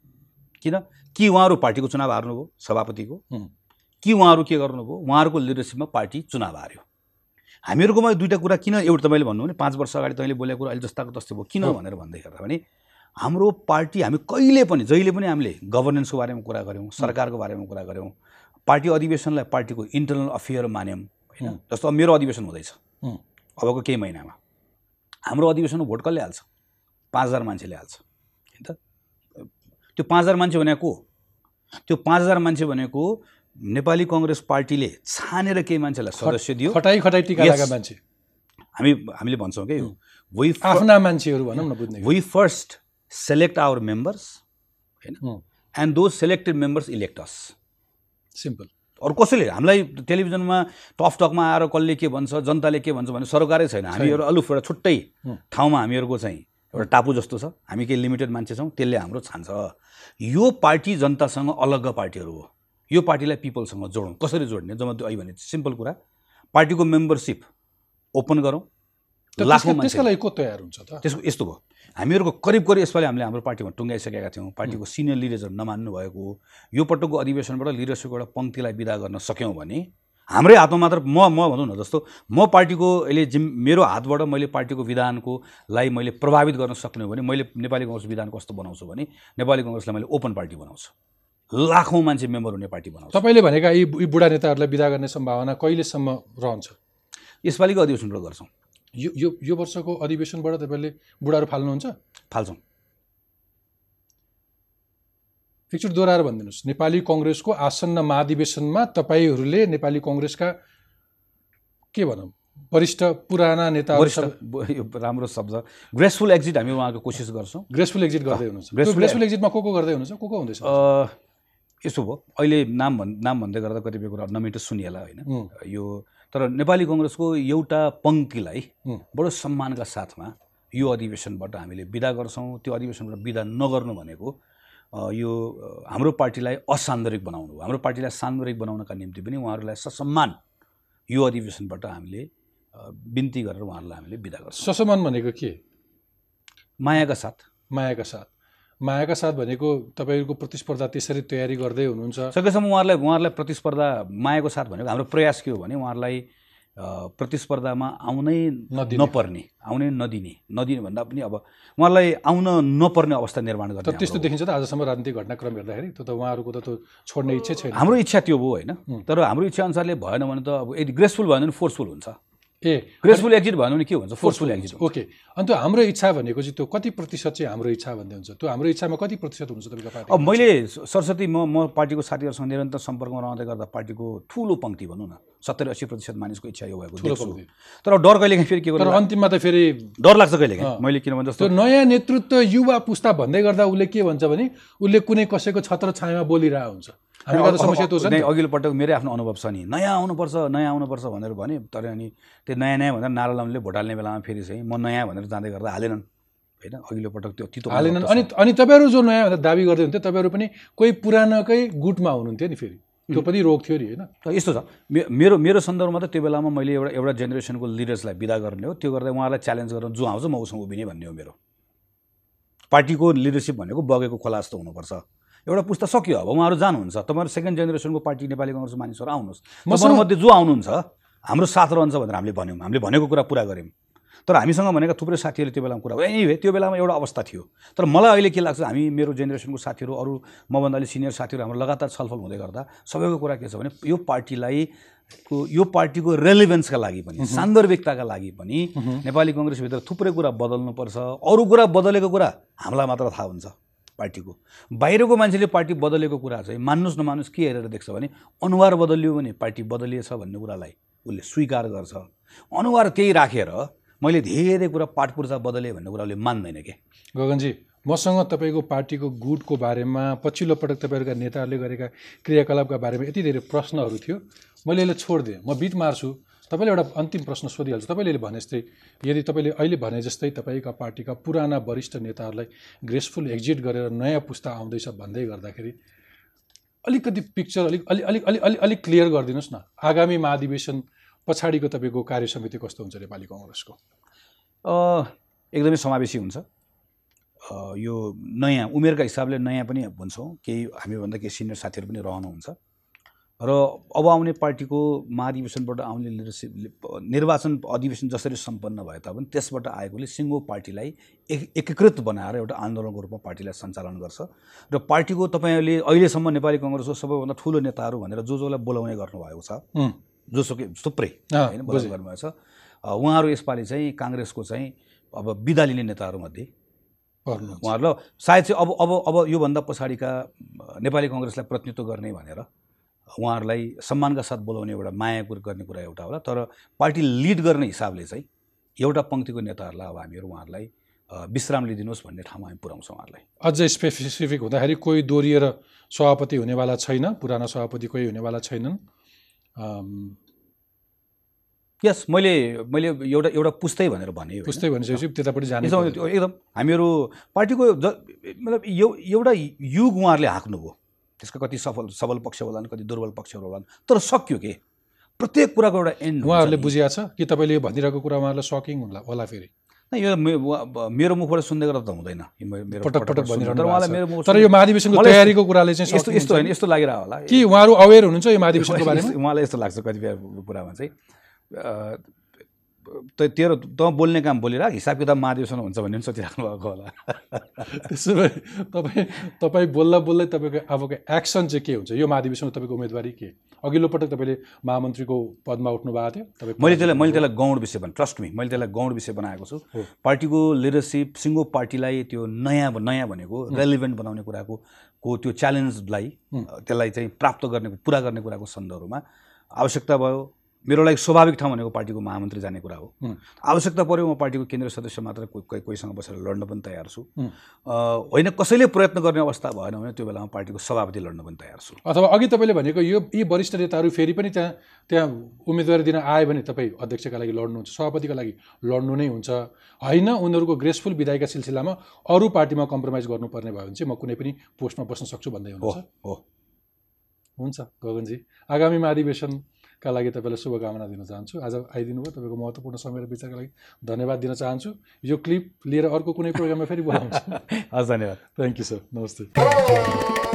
किन? कि उहाँहरू पार्टीको चुनाव हार्नुभयो सभापतिको। कि उहाँहरू के गर्नुभयो? उहाँहरूको लिडरसिपमा पार्टी चुनाव हार्यो। हामीहरूकोमा दुईवटा कुरा किन एउटा तपाईँले भन्नु भने पाँच वर्ष अगाडि तैँले बोलेको कुरा अहिले जस्ताको तस्तै भयो किन। भनेर भन्दैखेरि भने हाम्रो पार्टी हामी कहिले पनि जहिले पनि हामीले गभर्नेन्सको बारेमा कुरा गऱ्यौँ सरकारको बारेमा कुरा गऱ्यौँ पार्टी अधिवेशनलाई पार्टीको इन्टरनल अफेयर मान्यौँ होइन। जस्तो अब मेरो अधिवेशन हुँदैछ। अबको केही महिनामा हाम्रो अधिवेशनमा भोट कसले हाल्छ पाँच हजार मान्छेले हाल्छ होइन त त्यो पाँच हजार मान्छे भनेको को? त्यो पाँच हजार मान्छे भनेको नेपाली कङ्ग्रेस पार्टीले छानेर केही मान्छेलाई सदस्य दियो। खटाई खटाई टिका. लगाएका मान्छे। हामी हामीले भन्छौँ कि। वी आफ्ना मान्छेहरू भनौँ न बुझ्ने we first select our members होइन। And those selected members elect us simple अरू कसैले? हामीलाई टेलिभिजनमा टफ टकमा आएर कसले के भन्छ जनताले के भन्छ भने सरकारै छैन। हामीहरू अलुफ एउटा छुट्टै। ठाउँमा हामीहरूको चाहिँ एउटा टापु जस्तो छ। हामी केही लिमिटेड मान्छे छौँ त्यसले हाम्रो छान्छ। यो पार्टी जनतासँग अलग्ग पार्टीहरू हो। यो पार्टीलाई पिपलसँग जोडौँ। कसरी जोड्ने? जब अहिले भने सिम्पल कुरा। पार्टीको मेम्बरसिप ओपन गरौँ। लाखौँ त्यसका- लागि को तयार हुन्छ त। त्यसको यस्तो भयो। हामीहरूको करिब करिब यसपालि हामीले हाम्रो पार्टीमा टुङ्गाइसकेका थियौँ। पार्टीको सिनियर लिडर्सहरू नमान्नु भएको यो पटकको अधिवेशनबाट लिडरसिपको एउटा पङ्क्तिलाई विदा गर्न सक्यौँ भने हाम्रै हातमा मात्र म म भनौँ न जस्तो म पार्टीको अहिले जिम मेरो हातबाट मैले पार्टीको विधानको लाई मैले प्रभावित गर्न सक्ने हो भने मैले नेपाली कङ्ग्रेस विधान कस्तो बनाउँछु भने नेपाली कङ्ग्रेसलाई मैले ओपन पार्टी बनाउँछु। लाखौँ मान्छे मेम्बर हुने पार्टी बनाउँछु। तपाईँले भनेका यी यी बुढा नेताहरूलाई विदा गर्ने सम्भावना कहिलेसम्म रहन्छ? यसपालिको अधिवेशनबाट गर्छौँ। यो यो यो वर्षको अधिवेशनबाट तपाईँले बुढाहरू फाल्नुहुन्छ? फाल्छौँ। एकचोटि दोहोऱ्याएर भनिदिनुहोस्। नेपाली कङ्ग्रेसको आसन्न महाधिवेशनमा तपाईँहरूले नेपाली कङ्ग्रेसका के भनौँ वरिष्ठ पुराना यो राम्रो शब्द। ग्रेसफुल एक्जिट हामी उहाँको कोसिस गर्छौँ। ग्रेसफुल एक्जिट गर्दै हुनुहुन्छ। ग्रेसफुल एक्जिटमा को को गर्दै हुनुहुन्छ? को को हुँदैछ? यसो भयो। अहिले नाम भन् नाम भन्दै गर्दा कतिपय कुरा नमिठो सुनिएला होइन। यो तर नेपाली कङ्ग्रेसको एउटा पङ्क्तिलाई। बडो सम्मानका साथमा यो अधिवेशनबाट हामीले विदा गर्छौँ त्यो अधिवेशनबाट विदा नगर्नु भनेको यो हाम्रो पार्टीलाई असान्दर्भिक बनाउनु हो। हाम्रो पार्टीलाई सान्दर्भिक बनाउनका निम्ति पनि उहाँहरूलाई ससम्मान यो अधिवेशनबाट हामीले बिन्ती गरेर उहाँहरूलाई हामीले विदा गर्छौँ। ससमान भनेको के? मायाका साथ। मायाका साथ। मायाका साथ भनेको तपाईँहरूको प्रतिस्पर्धा त्यसरी तयारी गर्दै हुनुहुन्छ सकेसम्म उहाँहरूलाई उहाँहरूलाई प्रतिस्पर्धा मायाको साथ भनेको हाम्रो प्रयास के हो भने उहाँहरूलाई प्रतिस्पर्धामा आउनै। नपर्ने आउनै नदिने नदिने भन्दा पनि अब उहाँहरूलाई आउन नपर्ने अवस्था निर्माण तर त्यस्तो देखिन्छ त आजसम्म राजनीतिक घटनाक्रम हेर्दाखेरि त्यो त उहाँहरूको त त्यो छोड्ने इच्छा छैन हाम्रो इच्छा त्यो भयो होइन हुँ। तर हाम्रो इच्छा अनुसारले भएन भने त अब यदि ग्रेसफुल भएन भने फोर्सफुल हुन्छ ए ग्रेसफुल एक्जिट भन्यो भने के हुन्छ फोर्सफुल एक्जिट ओके अनि त्यो हाम्रो इच्छा भनेको चाहिँ त्यो कति प्रतिशत चाहिँ हाम्रो इच्छा भन्ने हुन्छ त्यो हाम्रो इच्छामा कति प्रतिशत हुन्छ तपाईँको पार्टी अब मैले सरस्वती म म पार्टीको साथीहरूसँग निरन्तर सम्पर्कमा रहँदै गर्दा पार्टीको ठुलो पङ्क्ति भनौँ न सत्तरी अस्सी प्रतिशत मानिसको इच्छा यो भएको। तर डर कहिलेकाहीँ फेरि के तर गर्नु अन्तिममा त फेरि डर लाग्छ कहिलेकाहीँ। मैले किन भने त्यो जस्तो नयाँ नेतृत्व युवा पुस्ता भन्दै गर्दा उसले के भन्छ भने उसले कुनै कसैको छत्र छायामा बोलिरहेको हुन्छ त समस्या त्यो छ नि। अघिल्लो पटक मेरै आफ्नो अनुभव छ नि। नयाँ आउनुपर्छ नयाँ आउनुपर्छ भनेर भने तर अनि त्यो नयाँ नयाँ भनेर नारा लाउनेले भोट हाल्ने बेलामा फेरि चाहिँ म नयाँ भनेर जाँदै गर्दा हालेनन्। होइन? अघिल्लो पटक त्यो तितो हालेनन्। अनि। अनि तपाईँहरू जो नयाँ भनेर दाबी गर्दै हुन्थ्यो तपाईँहरू पनि कोही पुरानोकै गुटमा हुनुहुन्थ्यो नि फेरि। त्यो पनि रोग थियो नि होइन? यस्तो छ। मे- मेरो मेरो सन्दर्भमा त त्यो बेलामा मैले एउटा एउटा जेनेरेसनको लिडर्सलाई विदा गर्ने हो। त्यो गर्दा उहाँलाई च्यालेन्ज गरेर जो आउँछ म उसँग उभिने भन्ने हो मेरो। पार्टीको लिडरसिप भनेको बगेको खोला जस्तो हुनुपर्छ। एउटा पुस्ता सक्यो अब उहाँहरू जानुहुन्छ। तपाईँहरू सेकेन्ड जेनेरेसनको पार्टी नेपाली कङ्ग्रेसको मानिसहरू आउनुहोस्। मसँग- मध्ये जो आउनुहुन्छ हाम्रो साथ रहन्छ भनेर हामीले भन्यौँ। हामीले भनेको कुरा पुरा गऱ्यौँ। तर हामीसँग भनेका थुप्रै साथीहरूले त्यो बेलामा कुरा एनिवे त्यो बेलामा एउटा अवस्था थियो। तर मलाई अहिले के लाग्छ हामी मेरो जेनेरेसनको साथीहरू अरू मभन्दा अलिक सिनियर साथीहरू हाम्रो लगातार छलफल हुँदै गर्दा सबैको कुरा के छ भने यो पार्टीलाई को यो पार्टीको रेलिभेन्सका लागि पनि सान्दर्भिकताका लागि पनि नेपाली कङ्ग्रेसभित्र थुप्रै कुरा बदल्नुपर्छ। अरू कुरा बदलेको कुरा हामीलाई मात्र थाहा हुन्छ। पार्टीको। बाहिरको मान्छेले पार्टी बदलेको कुरा चाहिँ मान्नुहोस् नमान्नुहोस् के हेरेर देख्छ भने अनुहार बदलियो भने पार्टी बदलिएछ भन्ने कुरालाई उसले स्वीकार गर्छ। अनुहार त्यही राखेर मैले धेरै कुरा पाठपूर्जा बदलेँ भन्ने कुरा उसले मान्दैन के? गगनजी मसँग तपाईँको पार्टीको गुटको बारेमा पछिल्लो पटक तपाईँहरूका नेताहरूले गरेका क्रियाकलापका बारेमा यति धेरै प्रश्नहरू थियो। मैले यसलाई छोडिदिएँ। म बिट मार्छु। तपाईँले एउटा अन्तिम प्रश्न सोधिहाल्छु। तपाईँले भने जस्तै यदि तपाईँले अहिले भने जस्तै तपाईँका पार्टीका पुराना वरिष्ठ नेताहरूलाई ग्रेसफुल एक्जिट गरेर नयाँ पुस्ता आउँदैछ भन्दै गर्दाखेरि अलिकति पिक्चर अलिक अलिक अलिक अलिक अलिक अलिक क्लियर गरिदिनुहोस् न। आगामी महाधिवेशन पछाडिको तपाईँको कार्य समिति कस्तो हुन्छ नेपाली कङ्ग्रेसको? एकदमै समावेशी हुन्छ। यो नयाँ उमेरका हिसाबले नयाँ पनि भन्छौँ। केही हामीभन्दा केही सिनियर साथीहरू पनि रहनुहुन्छ। र अब आउने पार्टीको महाधिवेशनबाट आउने लिडरसिप निर्वाचन अधिवेशन जसरी सम्पन्न भए तापनि त्यसबाट आएकोले सिङ्गो पार्टीलाई एक एकीकृत बनाएर एउटा आन्दोलनको रूपमा पार्टीलाई सञ्चालन गर्छ। र पार्टीको तपाईँहरूले अहिलेसम्म नेपाली कङ्ग्रेसको सबैभन्दा ठुलो नेताहरू भनेर जो जोलाई बोलाउने गर्नुभएको छ जोसुकै थुप्रै होइन। बोलाउनु गर्नुभएको छ। उहाँहरू यसपालि चाहिँ काङ्ग्रेसको चाहिँ अब बिदा लिने नेताहरूमध्ये पर्नुहुन्छ। उहाँहरू ल सायद चाहिँ अब अब अब योभन्दा पछाडिका नेपाली कङ्ग्रेसलाई प्रतिनिधित्व गर्ने भनेर उहाँहरूलाई सम्मानका साथ बोलाउने एउटा माया कुर- गर्ने कुरा एउटा होला तर पार्टी लिड गर्ने हिसाबले चाहिँ एउटा पङ्क्तिको नेताहरूलाई अब हामीहरू उहाँहरूलाई विश्राम लिइदिनुहोस् भन्ने ठाउँमा हामी पुऱ्याउँछौँ उहाँहरूलाई। अझै स्पेसिफिक हुँदाखेरि कोही दोहोरिएर सभापति हुनेवाला छैन पुरानो सभापति कोही हुनेवाला छैनन्। यस मैले मैले एउटा एउटा पुस्तै भनेर भने। पुस्तै भनिसकेपछि त्यतापट्टि जाने एकदम हामीहरू पार्टीको ज मतलब यो एउटा युग उहाँहरूले हाँक्नुभयो। त्यसका कति सफल सबल पक्ष होलान् कति दुर्बल पक्षहरू होलान्। तर सक्यो के? प्रत्येक कुराको एउटा एन्ड उहाँहरूले बुझिया छ कि तपाईँले यो भनिरहेको कुरा उहाँहरूलाई सकिङ होला होला फेरि? यो मेरो मुखबाट सुन्दै गर्दा त हुँदैन। मेरो पटक पटक। भनिरहनु तर भएको उहाँलाई छ। मेरो मुख तर यो महाधिवेशनको तयारीको कुराले चाहिँ यस्तो यस्तो होइन यस्तो लागिरह होला। कि उहाँहरू अवेर हुनुहुन्छ यो महाधिवेशनको बारेमा? उहाँलाई यस्तो लाग्छ कतिपय कुरामा चाहिँ। तेरो त बोल्ने काम बोलिरह हिसाब किताब महाधिवेशन हुन्छ भन्ने पनि सोचिराख्नु भएको होला। त्यसो भए तपाईँ तपाईँ बोल्दा बोल्दै तपाईँको अबको एक्सन चाहिँ के हुन्छ? यो महाधिवेशनमा तपाईँको उम्मेदवारी के? अघिल्लो पटक तपाईँले महामन्त्रीको पदमा उठ्नु भएको थियो। तपाईँ मैले त्यसलाई मैले त्यसलाई गौण विषय भने ट्रस्ट मी मैले त्यसलाई गौण विषय बनाएको छु। पार्टीको लिडरसिप सिङ्गो पार्टीलाई त्यो नयाँ नयाँ भनेको रेलिभेन्ट बनाउने कुराको को त्यो च्यालेन्जलाई त्यसलाई चाहिँ प्राप्त गर्ने पुरा गर्ने कुराको सन्दर्भमा आवश्यकता भयो। मेरो लागि स्वाभाविक ठाउँ भनेको पार्टीको महामन्त्री जाने कुरा हो। आवश्यकता पऱ्यो म पार्टीको केन्द्रीय सदस्य मात्र कोही कोही- कोहीसँग बसेर लड्न पनि तयार छु। होइन कसैले प्रयत्न गर्ने अवस्था भएन भने त्यो बेलामा पार्टीको सभापति लड्न पनि तयार छु। अथवा अघि तपाईँले भनेको यो यी वरिष्ठ नेताहरू फेरि पनि त्यहाँ त्यहाँ उम्मेदवारी दिन आयो भने तपाईँ अध्यक्षका लागि लड्नुहुन्छ सभापतिका लागि लड्नु नै हुन्छ। होइन उनीहरूको ग्रेसफुल विदायका सिलसिलामा अरू पार्टीमा कम्प्रोमाइज गर्नुपर्ने भयो भने चाहिँ म कुनै पनि पोस्टमा बस्न सक्छु भन्दै हो हुनुहुन्छ। हो हुन्छ गगनजी। आगामी महाधिवेशनका लागि तपाईँलाई शुभकामना दिन चाहन्छु। आज आइदिनु भयो तपाईँको महत्त्वपूर्ण समय र विचारका लागि धन्यवाद दिन चाहन्छु। यो क्लिप लिएर अर्को कुनै प्रोग्राममा फेरि बोलाउँछु। हस् धन्यवाद। थ्याङ्क यू सर नमस्ते।